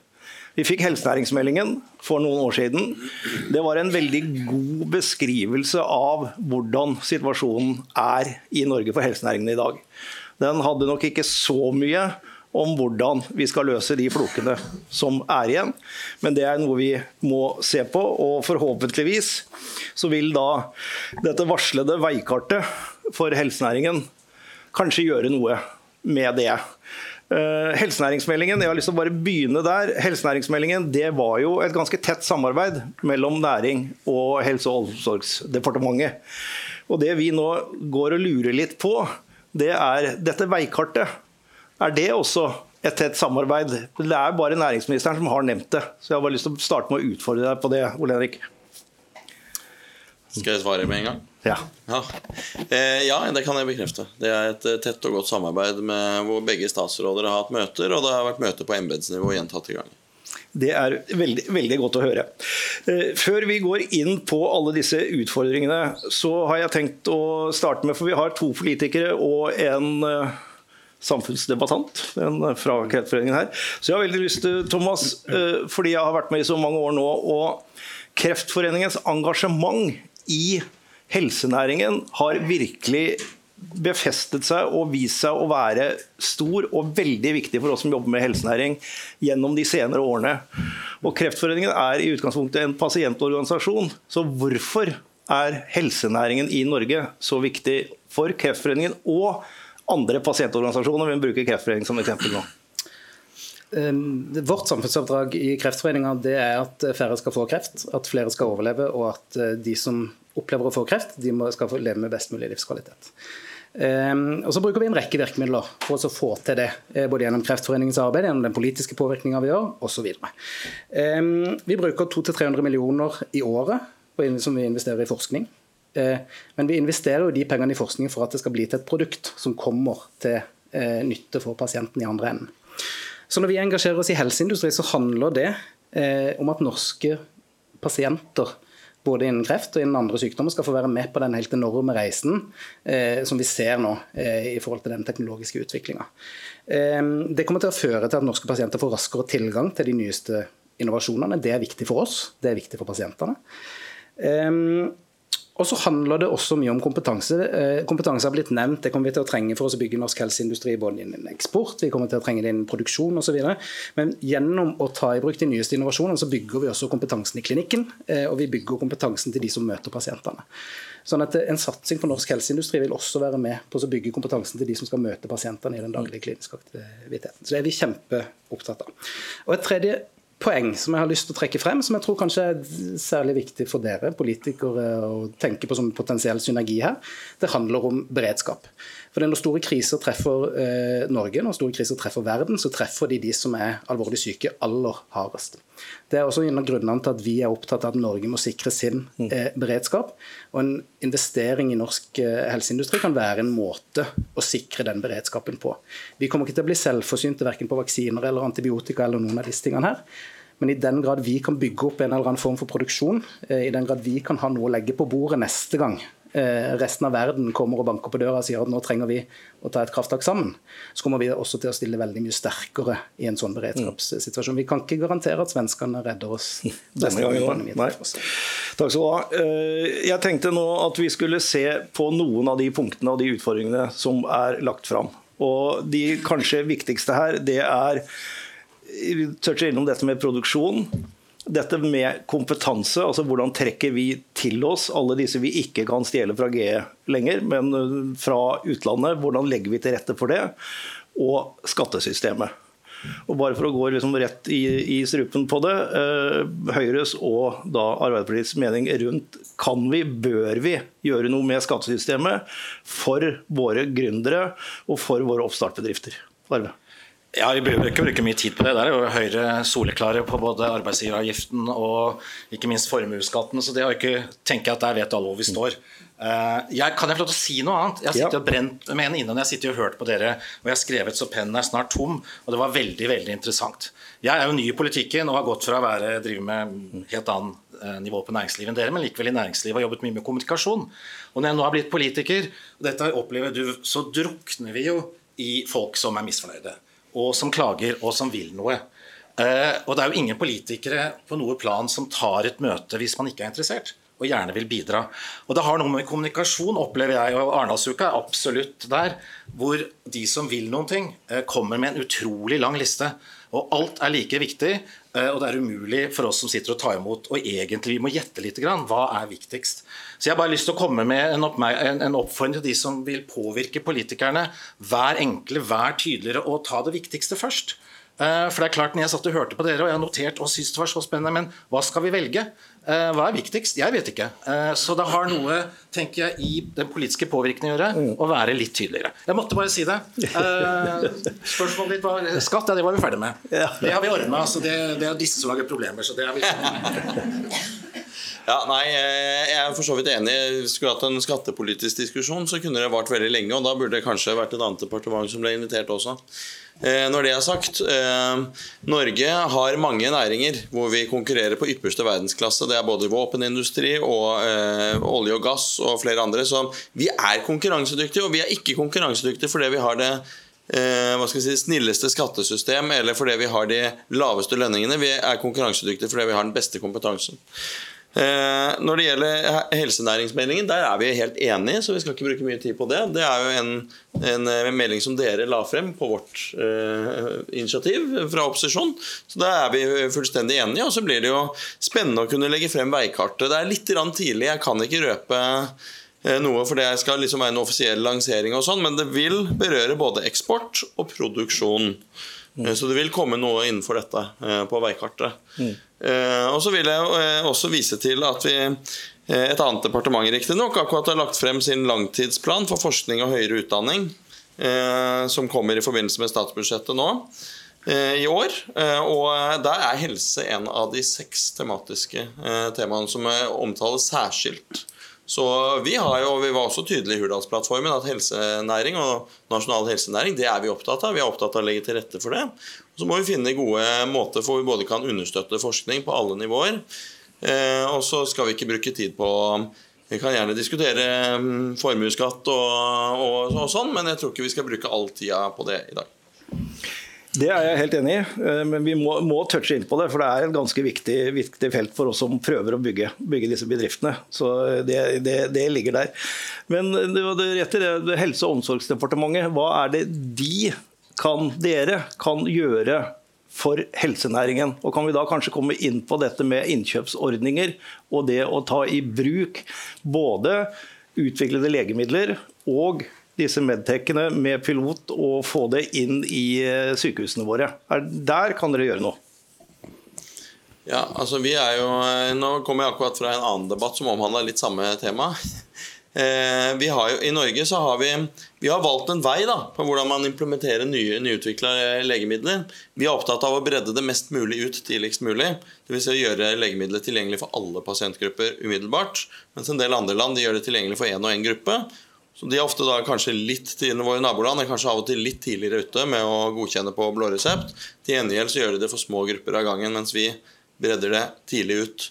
Vi fikk helsenæringsmeldingen for noen år siden. Det var en veldig god beskrivelse av hvordan situasjonen er i Norge for helsenæringen i dag. Den hadde nok ikke så mye om hvordan vi skal løse de flokene som er igjen. Men det er noe vi må se på, og forhåpentligvis så vil da dette varslede veikartet for helsenæringen kanskje gjøre noe med det. Uh, helsenæringsmeldingen jeg har lyst til å bare begynne der. Helsenæringsmeldingen det var jo et ganske tett samarbeid mellom Næring og Helse- og omsorgsdepartementet. Og Det vi nå går og lurer litt på, det er dette veikartet. Er det også et tett samarbeid? Det er bare næringsministeren som har nevnt det. Så jeg har bare lyst til å starte med å utfordre deg på det, Ole Henrik. Skal jeg svare med en gang? Ja. Ja. Eh, ja. det kan jeg bekrefte. Det er et eh, tett og godt samarbeid med hvor begge statsråder har hatt møter, og det har vært møter på embetsnivå gjentatte ganger. Det er veldig, veldig, godt å høre. Eh, før vi går inn på alle disse utfordringene, så har jeg tenkt å starte med For vi har to politikere og en samfunnsdebattant en fra Kreftforeningen her. Så jeg har veldig lyst til, Thomas, fordi jeg har vært med i så mange år nå, og Kreftforeningens engasjement i helsenæringen har virkelig befestet seg og vist seg å være stor og veldig viktig for oss som jobber med helsenæring gjennom de senere årene. Og Kreftforeningen er i utgangspunktet en pasientorganisasjon, så hvorfor er helsenæringen i Norge så viktig for Kreftforeningen og andre pasientorganisasjoner? Vi bruker Kreftforeningen som eksempel nå. Ehm, vårt samfunnsoppdrag i Kreftforeninga er at færre skal få kreft, at flere skal overleve, og at eh, de som opplever å få kreft, de skal leve med best mulig livskvalitet. Um, og så bruker vi en rekke virkemidler for å få til det. Eh, både gjennom Kreftforeningens arbeid, gjennom den politiske påvirkninga vi gjør, osv. Um, vi bruker 200-300 millioner i året som vi investerer i forskning. Men vi investerer jo de pengene i forskning for at det skal bli til et produkt som kommer til uh, nytte for pasienten i andre enden. Så når vi engasjerer oss i helseindustri, så handler det eh, om at norske pasienter både innen kreft og innen andre sykdommer skal få være med på den helt enorme reisen eh, som vi ser nå eh, i forhold til den teknologiske utviklinga. Eh, det kommer til å føre til at norske pasienter får raskere tilgang til de nyeste innovasjonene. Det er viktig for oss, det er viktig for pasientene. Eh, Og så handler det også mye om kompetanse. Eh, kompetanse har blitt nevnt, det kommer vi til å trenge for å bygge norsk helseindustri både innen eksport, vi kommer til å trenge det innen produksjon osv. Men gjennom å ta i bruk de nyeste innovasjonene, så bygger vi også kompetansen i klinikken. Eh, og vi bygger kompetansen til de som møter pasientene. Sånn at En satsing på norsk helseindustri vil også være med på å bygge kompetansen til de som skal møte pasientene i den daglige kliniske aktiviteten. Så det er vi kjempeopptatt av. Og Et tredje poeng som jeg har lyst til å trekke frem, som jeg tror kanskje er særlig viktig for dere politikere å tenke på som potensiell synergi her. Det handler om beredskap. For Når store kriser treffer eh, Norge, når store kriser treffer verden, så treffer de de som er alvorlig syke aller hardest. Det er også en av grunnene til at vi er opptatt av at Norge må sikre sin mm. eh, beredskap. Og En investering i norsk eh, helseindustri kan være en måte å sikre den beredskapen på. Vi kommer ikke til å bli selvforsynte verken på vaksiner eller antibiotika eller noen av disse tingene her. Men i den grad vi kan bygge opp en eller annen form for produksjon, eh, i den grad vi kan ha noe å legge på bordet neste gang resten av verden kommer og banker på døra og sier at nå trenger vi å ta et krafttak sammen, så kommer vi også til å stille veldig mye sterkere i en sånn beredskapssituasjon. Vi kan ikke garantere at svenskene redder oss. [laughs] Denne gangen, nei. Takk skal du ha. Eh, jeg tenkte nå at vi skulle se på noen av de punktene og de utfordringene som er lagt fram. Og de kanskje viktigste her, det er vi toucher innom dette med produksjon. Dette med kompetanse, altså hvordan trekker vi til oss alle disse vi ikke kan stjele fra GE lenger, men øh, fra utlandet. Hvordan legger vi til rette for det? Og skattesystemet. Og bare for å gå liksom rett i, i, strupen på det. Eh, Høyres og da Arbeiderpartiets mening rundt kan vi, bør vi gjøre noe med skattesystemet for våre gründere og for våre oppstartbedrifter? Arve? Ja, Vi behøver ikke bruke mye tid på det. Der er jo Høyre soleklare på både arbeidsgiveravgiften og ikke minst formuesskatten. Så det har ikke tenke at der vet alle hvor vi står. Eh, jeg, kan jeg få lov til å si noe annet? Jeg sitter og brent med en innan, jeg sitter og hørt på dere, og jeg har skrevet så pennen er snart tom. Og det var veldig, veldig interessant. Jeg er jo ny i politikken og har gått fra å være, drive med helt annen eh, nivå på næringslivet enn dere, men likevel i næringslivet har jobbet mye med kommunikasjon. Og når jeg nå har blitt politiker, og dette opplever du, så drukner vi jo i folk som er misfornøyde og som klager, og som vil noe. Eh, og det er jo ingen politikere på noe plan som tar et møte hvis man ikke er interessert og gjerne vil bidra. Og Det har noe med kommunikasjon, opplever jeg, og Arendalsuka er absolutt der, hvor de som vil noen ting, eh, kommer med en utrolig lang liste. Og alt er like viktig, og det er umulig for oss som sitter og tar imot. Og egentlig vi må gjette litt. Grann. Hva er viktigst? Så jeg har bare lyst til å komme med en, en oppfordring til de som vil påvirke politikerne. Vær enkle, vær tydeligere og ta det viktigste først. Eh, for det er klart, når jeg satt og hørte på dere, og jeg har notert og syntes det var så spennende, men hva skal vi velge? Eh, hva er viktigst? Jeg vet ikke. Eh, så det har noe tenker jeg, i den politiske påvirkningen å gjøre, mm. å være litt tydeligere. Jeg måtte bare si det. Spørsmålet ditt var skatt, ja, det var vi ferdig med. Det har vi ordna. Det, det er disse som lager problemer. så det er vi Ja, nei, Jeg er for så vidt enig. Skulle hatt en skattepolitisk diskusjon, så kunne det vart veldig lenge. Og da burde det kanskje vært et annet departement som ble invitert også. Eh, når det er sagt, eh, Norge har mange næringer hvor vi konkurrerer på ypperste verdensklasse. Det er både våpenindustri og eh, olje og gass og flere andre. Så vi er konkurransedyktige, og vi er ikke konkurransedyktige fordi vi har det si, snilleste skattesystem eller fordi vi har de laveste lønningene. Vi er konkurransedyktige fordi vi har den beste kompetansen. Eh, når det gjelder helsenæringsmeldingen, der er vi helt enige, så vi skal ikke bruke mye tid på det. Det er jo en, en, eh, melding som dere la frem på vårt eh, initiativ fra opposisjon. Så der er vi fullstendig enige. Og så blir det jo spennende å kunne legge frem veikartet. Det er litt tidlig, jeg kan ikke røpe eh, noe, for det skal liksom være en offisiell lansering, og sånn, men det vil berøre både eksport og produksjon. Mm. Så det vil komme noe innenfor dette på veikartet. Mm. Eh, og så vil jeg eh, også vise til at vi eh, et annet departement riktignok akkurat har lagt frem sin langtidsplan for forskning og høyere utdanning, som kommer i forbindelse med statsbudsjettet nå i år. Og der er helse en av de seks tematiske temaene som omtales særskilt. Så vi har jo, vi var også tydelige i Hurdalsplattformen at helsenæring og nasjonal helsenæring det er vi opptatt av. Vi er opptatt av å legge til rette for det. Så må vi finne gode måter for vi både kan understøtte forskning på alle nivåer. Eh, og så skal vi ikke bruke tid på Vi kan gjerne diskutere mm, formuesskatt og, og, og, sånn, men jeg tror ikke vi skal bruke all tida på det i dag. Det er jeg helt enig i, eh, men vi må, må touche inn på det. For det er et ganske viktig, viktig felt for oss som prøver å bygge, bygge disse bedriftene. Så det, det, det, ligger der. Men det det rett i det, Helse- og omsorgsdepartementet, hva er det de kan, dere kan gjøre for helsenæringen? Og Kan vi da kanskje komme inn på dette med innkjøpsordninger og det å ta i bruk både utviklede legemidler og disse medtekene med pilot og få det inn i eh, sykehusene våre. Der kan dere gjøre noe. Ja, altså vi er jo, eh, Nå kommer jeg akkurat fra en annen debatt som omhandler litt samme tema. [laughs] Eh, vi har jo, I Norge så har vi, vi har valgt en vei da, på hvordan man implementerer nye, nyutvikla legemidler. Vi er opptatt av å bredde det mest mulig ut tidligst mulig. Dvs. Si å gjøre legemidler tilgjengelig for alle pasientgrupper umiddelbart. Mens en del andre land de gjør det tilgjengelig for én og én gruppe. Så De er ofte da kanskje litt til våre naboland er kanskje av og til litt tidligere ute med å godkjenne på blå resept. Til gjengjeld så gjør de det for små grupper av gangen, mens vi bredder det tidlig ut.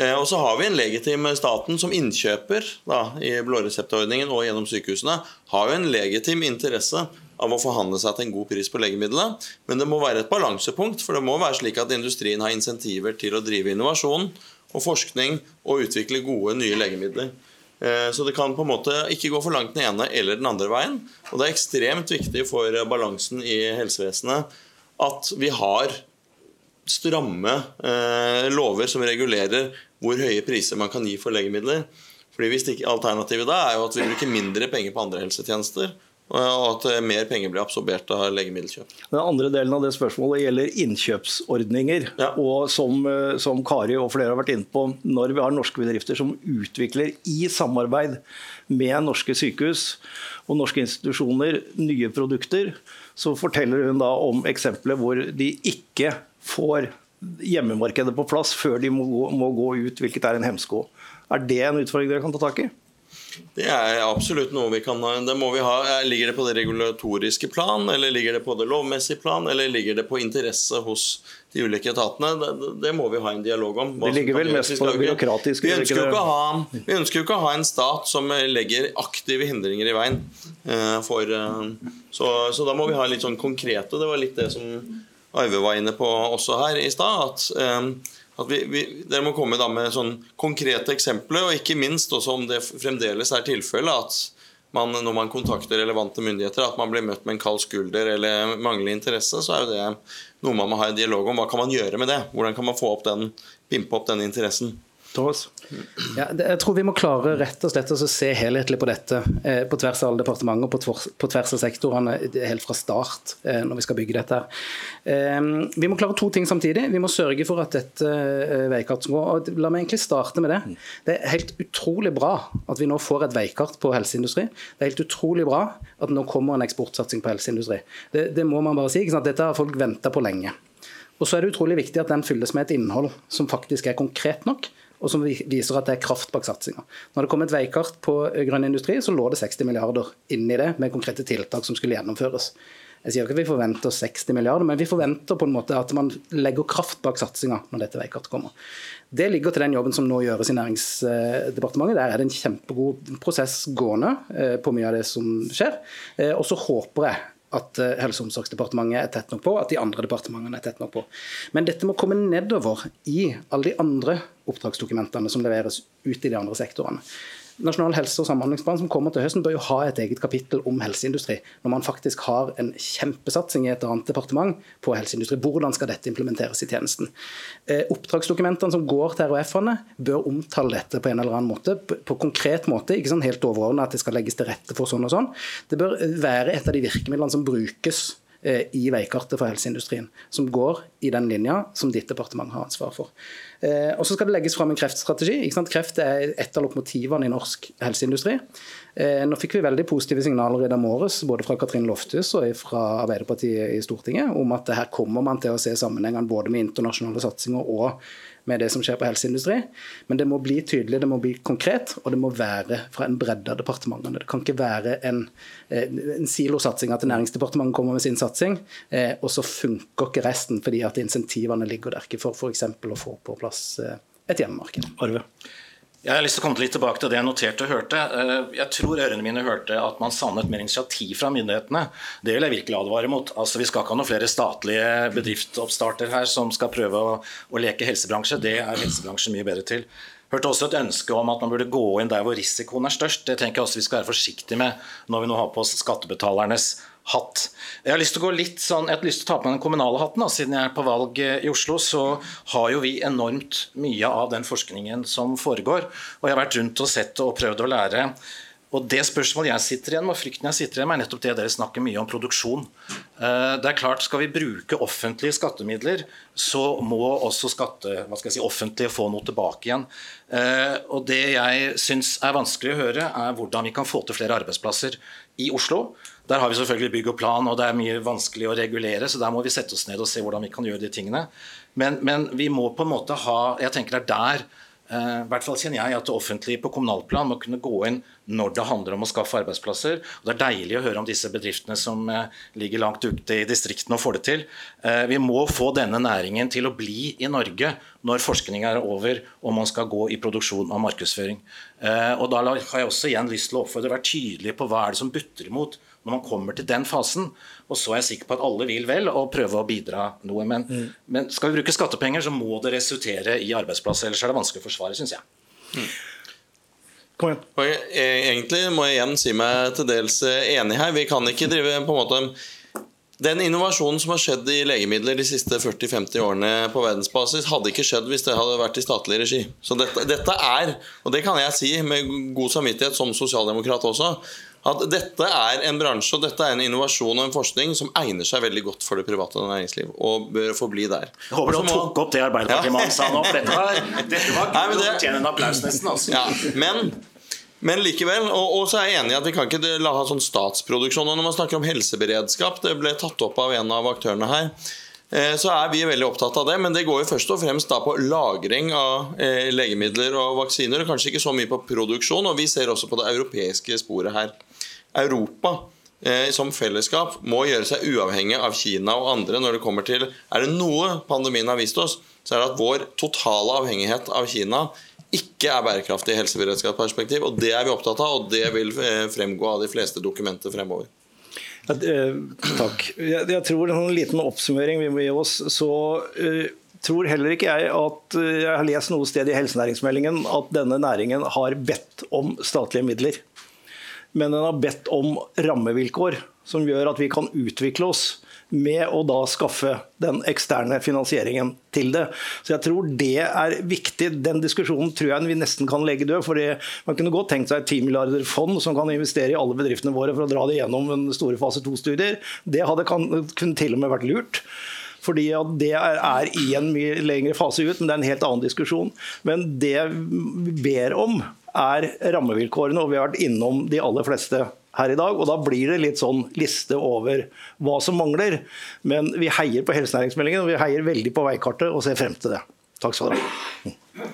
Eh, og så har vi en legitim staten som innkjøper da, i blåreseptordningen og gjennom sykehusene. Har jo en legitim interesse av å forhandle seg til en god pris på legemiddelet. Men det må være et balansepunkt, for det må være slik at industrien har insentiver til å drive innovasjon og forskning og utvikle gode, nye legemidler. Eh, så det kan på en måte ikke gå for langt den ene eller den andre veien. Og det er ekstremt viktig for balansen i helsevesenet at vi har stramme eh, lover som regulerer hvor høye priser man kan gi for legemidler. Fordi hvis ikke Alternativet da er jo at vi bruker mindre penger på andre helsetjenester og at eh, mer penger blir absorbert av legemiddelkjøp. Den andre delen av det spørsmålet gjelder innkjøpsordninger. Ja. Og som, eh, som, Kari og flere har vært inne på, når vi har norske bedrifter som utvikler i samarbeid med norske sykehus og norske institusjoner nye produkter, så forteller hun da om eksempler hvor de ikke får hjemmemarkedet på plass før de må gå, må gå ut, hvilket er en hemsko. Er det en utfordring dere kan ta tak i? Det er absolutt noe vi kan det må vi ha. Ligger det på det regulatoriske plan, eller ligger det på det lovmessige plan, eller ligger det på interesse hos de ulike etatene? Det, det må vi ha en dialog om. Det ligger vel mest på det byråkratiske? Vi ønsker, jo ikke å ha, vi ønsker jo ikke å ha en stat som legger aktive hindringer i veien. Eh, for, eh, så, så, da må vi ha litt sånn konkrete. Det var litt det som Arve var inne på også her i stad. at eh, at vi, vi, Dere må komme med sånn konkrete eksempler, og ikke minst også om det fremdeles er tilfellet at man, når man kontakter relevante myndigheter, at man blir møtt med en kald skulder eller manglende interesse, så er jo det noe man må ha en dialog om. Hva kan man gjøre med det? Hvordan kan man få opp den, pimpe opp den interessen? Thomas? Ja, jeg tror vi må klare rett og slett å se helhetlig på dette eh, på tvers av alle departementer og på, tvers, av sektorene helt fra start eh, når vi skal bygge dette. Eh, vi må klare to ting samtidig. Vi må sørge for at dette eh, veikartet går. og La meg egentlig starte med det. Det er helt utrolig bra at vi nå får et veikart på helseindustri. Det er helt utrolig bra at nå kommer en eksportsatsing på helseindustri. Det, det må man bare si. Dette har folk venta på lenge. Og så er det utrolig viktig at den fylles med et innhold som faktisk er konkret nok og som viser at det er kraft bak satsinga. Når det kom et veikart på grønn industri, så lå det 60 milliarder inni det med konkrete tiltak som skulle gjennomføres. Jeg sier ikke at vi forventer 60 milliarder, men vi forventer på en måte at man legger kraft bak satsinga når dette veikartet kommer. Det ligger til den jobben som nå gjøres i Næringsdepartementet. Der er det en kjempegod prosess gående eh, på mye av det som skjer. Eh, og så håper jeg at eh, Helse- og omsorgsdepartementet er tett nok på, at de andre departementene er tett nok på. Men dette må komme nedover i alle de andre oppdragsdokumentene som leveres ut i de andre sektorene. Nasjonal helse- og samhandlingsplan som kommer til høsten bør jo ha et eget kapittel om helseindustri, når man faktisk har en kjempesatsing i et annet departement på helseindustri. Hvordan skal dette implementeres i tjenesten? Eh, oppdragsdokumentene som går til RHF-ene, bør omtale dette på en eller annen måte, på, konkret måte, ikke sånn helt overordnet at det skal legges til rette for sånn og sånn. Det bør være et av de virkemidlene som brukes i veikartet for helseindustrien, som går i den linja som ditt departement har ansvar for. Eh, og Så skal det legges fram en kreftstrategi. Kreft er et av lokomotivene i norsk helseindustri. Eh, nå fikk vi veldig positive signaler i dag morges, både fra Katrin Lofthus og fra Arbeiderpartiet i Stortinget, om at her kommer man til å se sammenhengene både med internasjonale satsinger og med det som skjer på helseindustri. Men det må bli tydelig, det må bli konkret, og det må være fra en bredde av departementene. Det kan ikke være en, eh, en silosatsing at Næringsdepartementet kommer med sin satsing, eh, og så funker ikke resten fordi at insentivene ligger der ikke for f.eks. å få på plass eh, et hjemmemarked. Arve. Jeg har lyst til å komme litt tilbake til det jeg noterte og hørte. Eh, jeg tror ørene mine hørte at man savnet mer initiativ fra myndighetene. Det vil jeg virkelig advare mot. Altså, vi skal ikke ha noen flere statlige bedriftsoppstarter her som skal prøve å, å leke helsebransje. Det er helsebransjen mye bedre til. Hørte også et ønske om at man burde gå inn der hvor risikoen er størst. Det tenker jeg også vi skal være forsiktige med når vi nå har på oss skattebetalernes hatt. Jeg har lyst til å gå litt sånn, jeg har lyst til å ta på meg den kommunale hatten. Da. Siden jeg er på valg eh, i Oslo, så har jo vi enormt mye av den forskningen som foregår. Og jeg har vært rundt og sett og prøvd å lære. Og Det spørsmålet jeg sitter igjen med, og frykten jeg sitter igjen med, er nettopp det dere snakker mye om produksjon. Eh, det er klart, Skal vi bruke offentlige skattemidler, så må også skatte, hva skal jeg si, offentlige få noe tilbake igjen. Eh, og Det jeg syns er vanskelig å høre, er hvordan vi kan få til flere arbeidsplasser i Oslo. Der har vi selvfølgelig bygg og plan, og det er mye vanskelig å regulere, så der må vi sette oss ned og se hvordan vi kan gjøre de tingene. Men, men vi må på en måte ha Jeg tenker det er der i hvert fall kjenner jeg at det offentlige på kommunalplan må kunne gå inn når det handler om å skaffe arbeidsplasser. Og Det er deilig å høre om disse bedriftene som uh, ligger langt ute i distriktene og får det til. Uh, vi må få denne næringen til å bli i Norge når forskning er over og man skal gå i produksjon og markedsføring. og Da har jeg også igjen lyst til å oppfordre å være tydelig på hva er det som butter imot når man kommer til den fasen. Og så er jeg sikker på at alle vil vel og prøve å bidra noe. Men, mm. men skal vi bruke skattepenger, så må det resultere i arbeidsplasser. Ellers er det vanskelig å forsvare, syns jeg. Mm. Kom igjen. Og jeg, egentlig må jeg igjen si meg til dels eh, enig her. Vi kan ikke drive på en måte den innovasjonen som har skjedd i legemidler de siste 40-50 årene på verdensbasis, hadde ikke skjedd hvis det hadde vært i statlig regi. Så dette, dette, er, og det kan jeg si med god samvittighet som sosialdemokrat også, at dette er en bransje og dette er en innovasjon og en forskning som egner seg veldig godt for det private næringsliv, og bør forbli der. Jeg håper du tok opp det Arbeiderpartiet-mannen sa nå. Dette var, [laughs] dette var Nei, det, fortjener en applaus, nesten. Altså. Ja, men, men likevel, og, og, så er jeg enig i at vi kan ikke la ha sånn statsproduksjon. Og når man snakker om helseberedskap, det ble tatt opp av en av aktørene her eh, så er vi veldig opptatt av det, men det går jo først og fremst på lagring av eh, legemidler og vaksiner. og Kanskje ikke så mye på produksjon. og Vi ser også på det europeiske sporet her. Europa eh, som fellesskap må gjøre seg uavhengig av Kina og andre når det kommer til Er det noe pandemien har vist oss, så er det at vår totale avhengighet av Kina ikke er bærekraftig i helseberedskapsperspektiv. og Det er vi opptatt av, og det vil eh, fremgå av de fleste dokumenter fremover. Ja, eh, takk. Jeg, jeg, tror en liten oppsummering vi må gi oss. så uh, tror heller ikke jeg at jeg har lest noe sted i helsenæringsmeldingen at denne næringen har bedt om statlige midler men den har bedt om rammevilkår som gjør at vi kan utvikle oss med å da skaffe den eksterne finansieringen til det. Så jeg tror det er viktig. Den diskusjonen tror jeg vi nesten kan legge død. for Man kunne godt tenkt seg et 10 milliarder fond som kan investere i alle bedriftene våre for å dra det gjennom en store fase 2-studier. Det hadde kan, kunne til og med vært lurt. Fordi Det er, i en mye lengre fase ut, men det er en helt annen diskusjon. Men det vi ber om, er rammevilkårene, og vi har vært innom de aller fleste her i dag. og Da blir det litt sånn liste over hva som mangler. Men vi heier på helsenæringsmeldingen og vi heier veldig på veikartet og ser frem til det. Takk skal dere ha.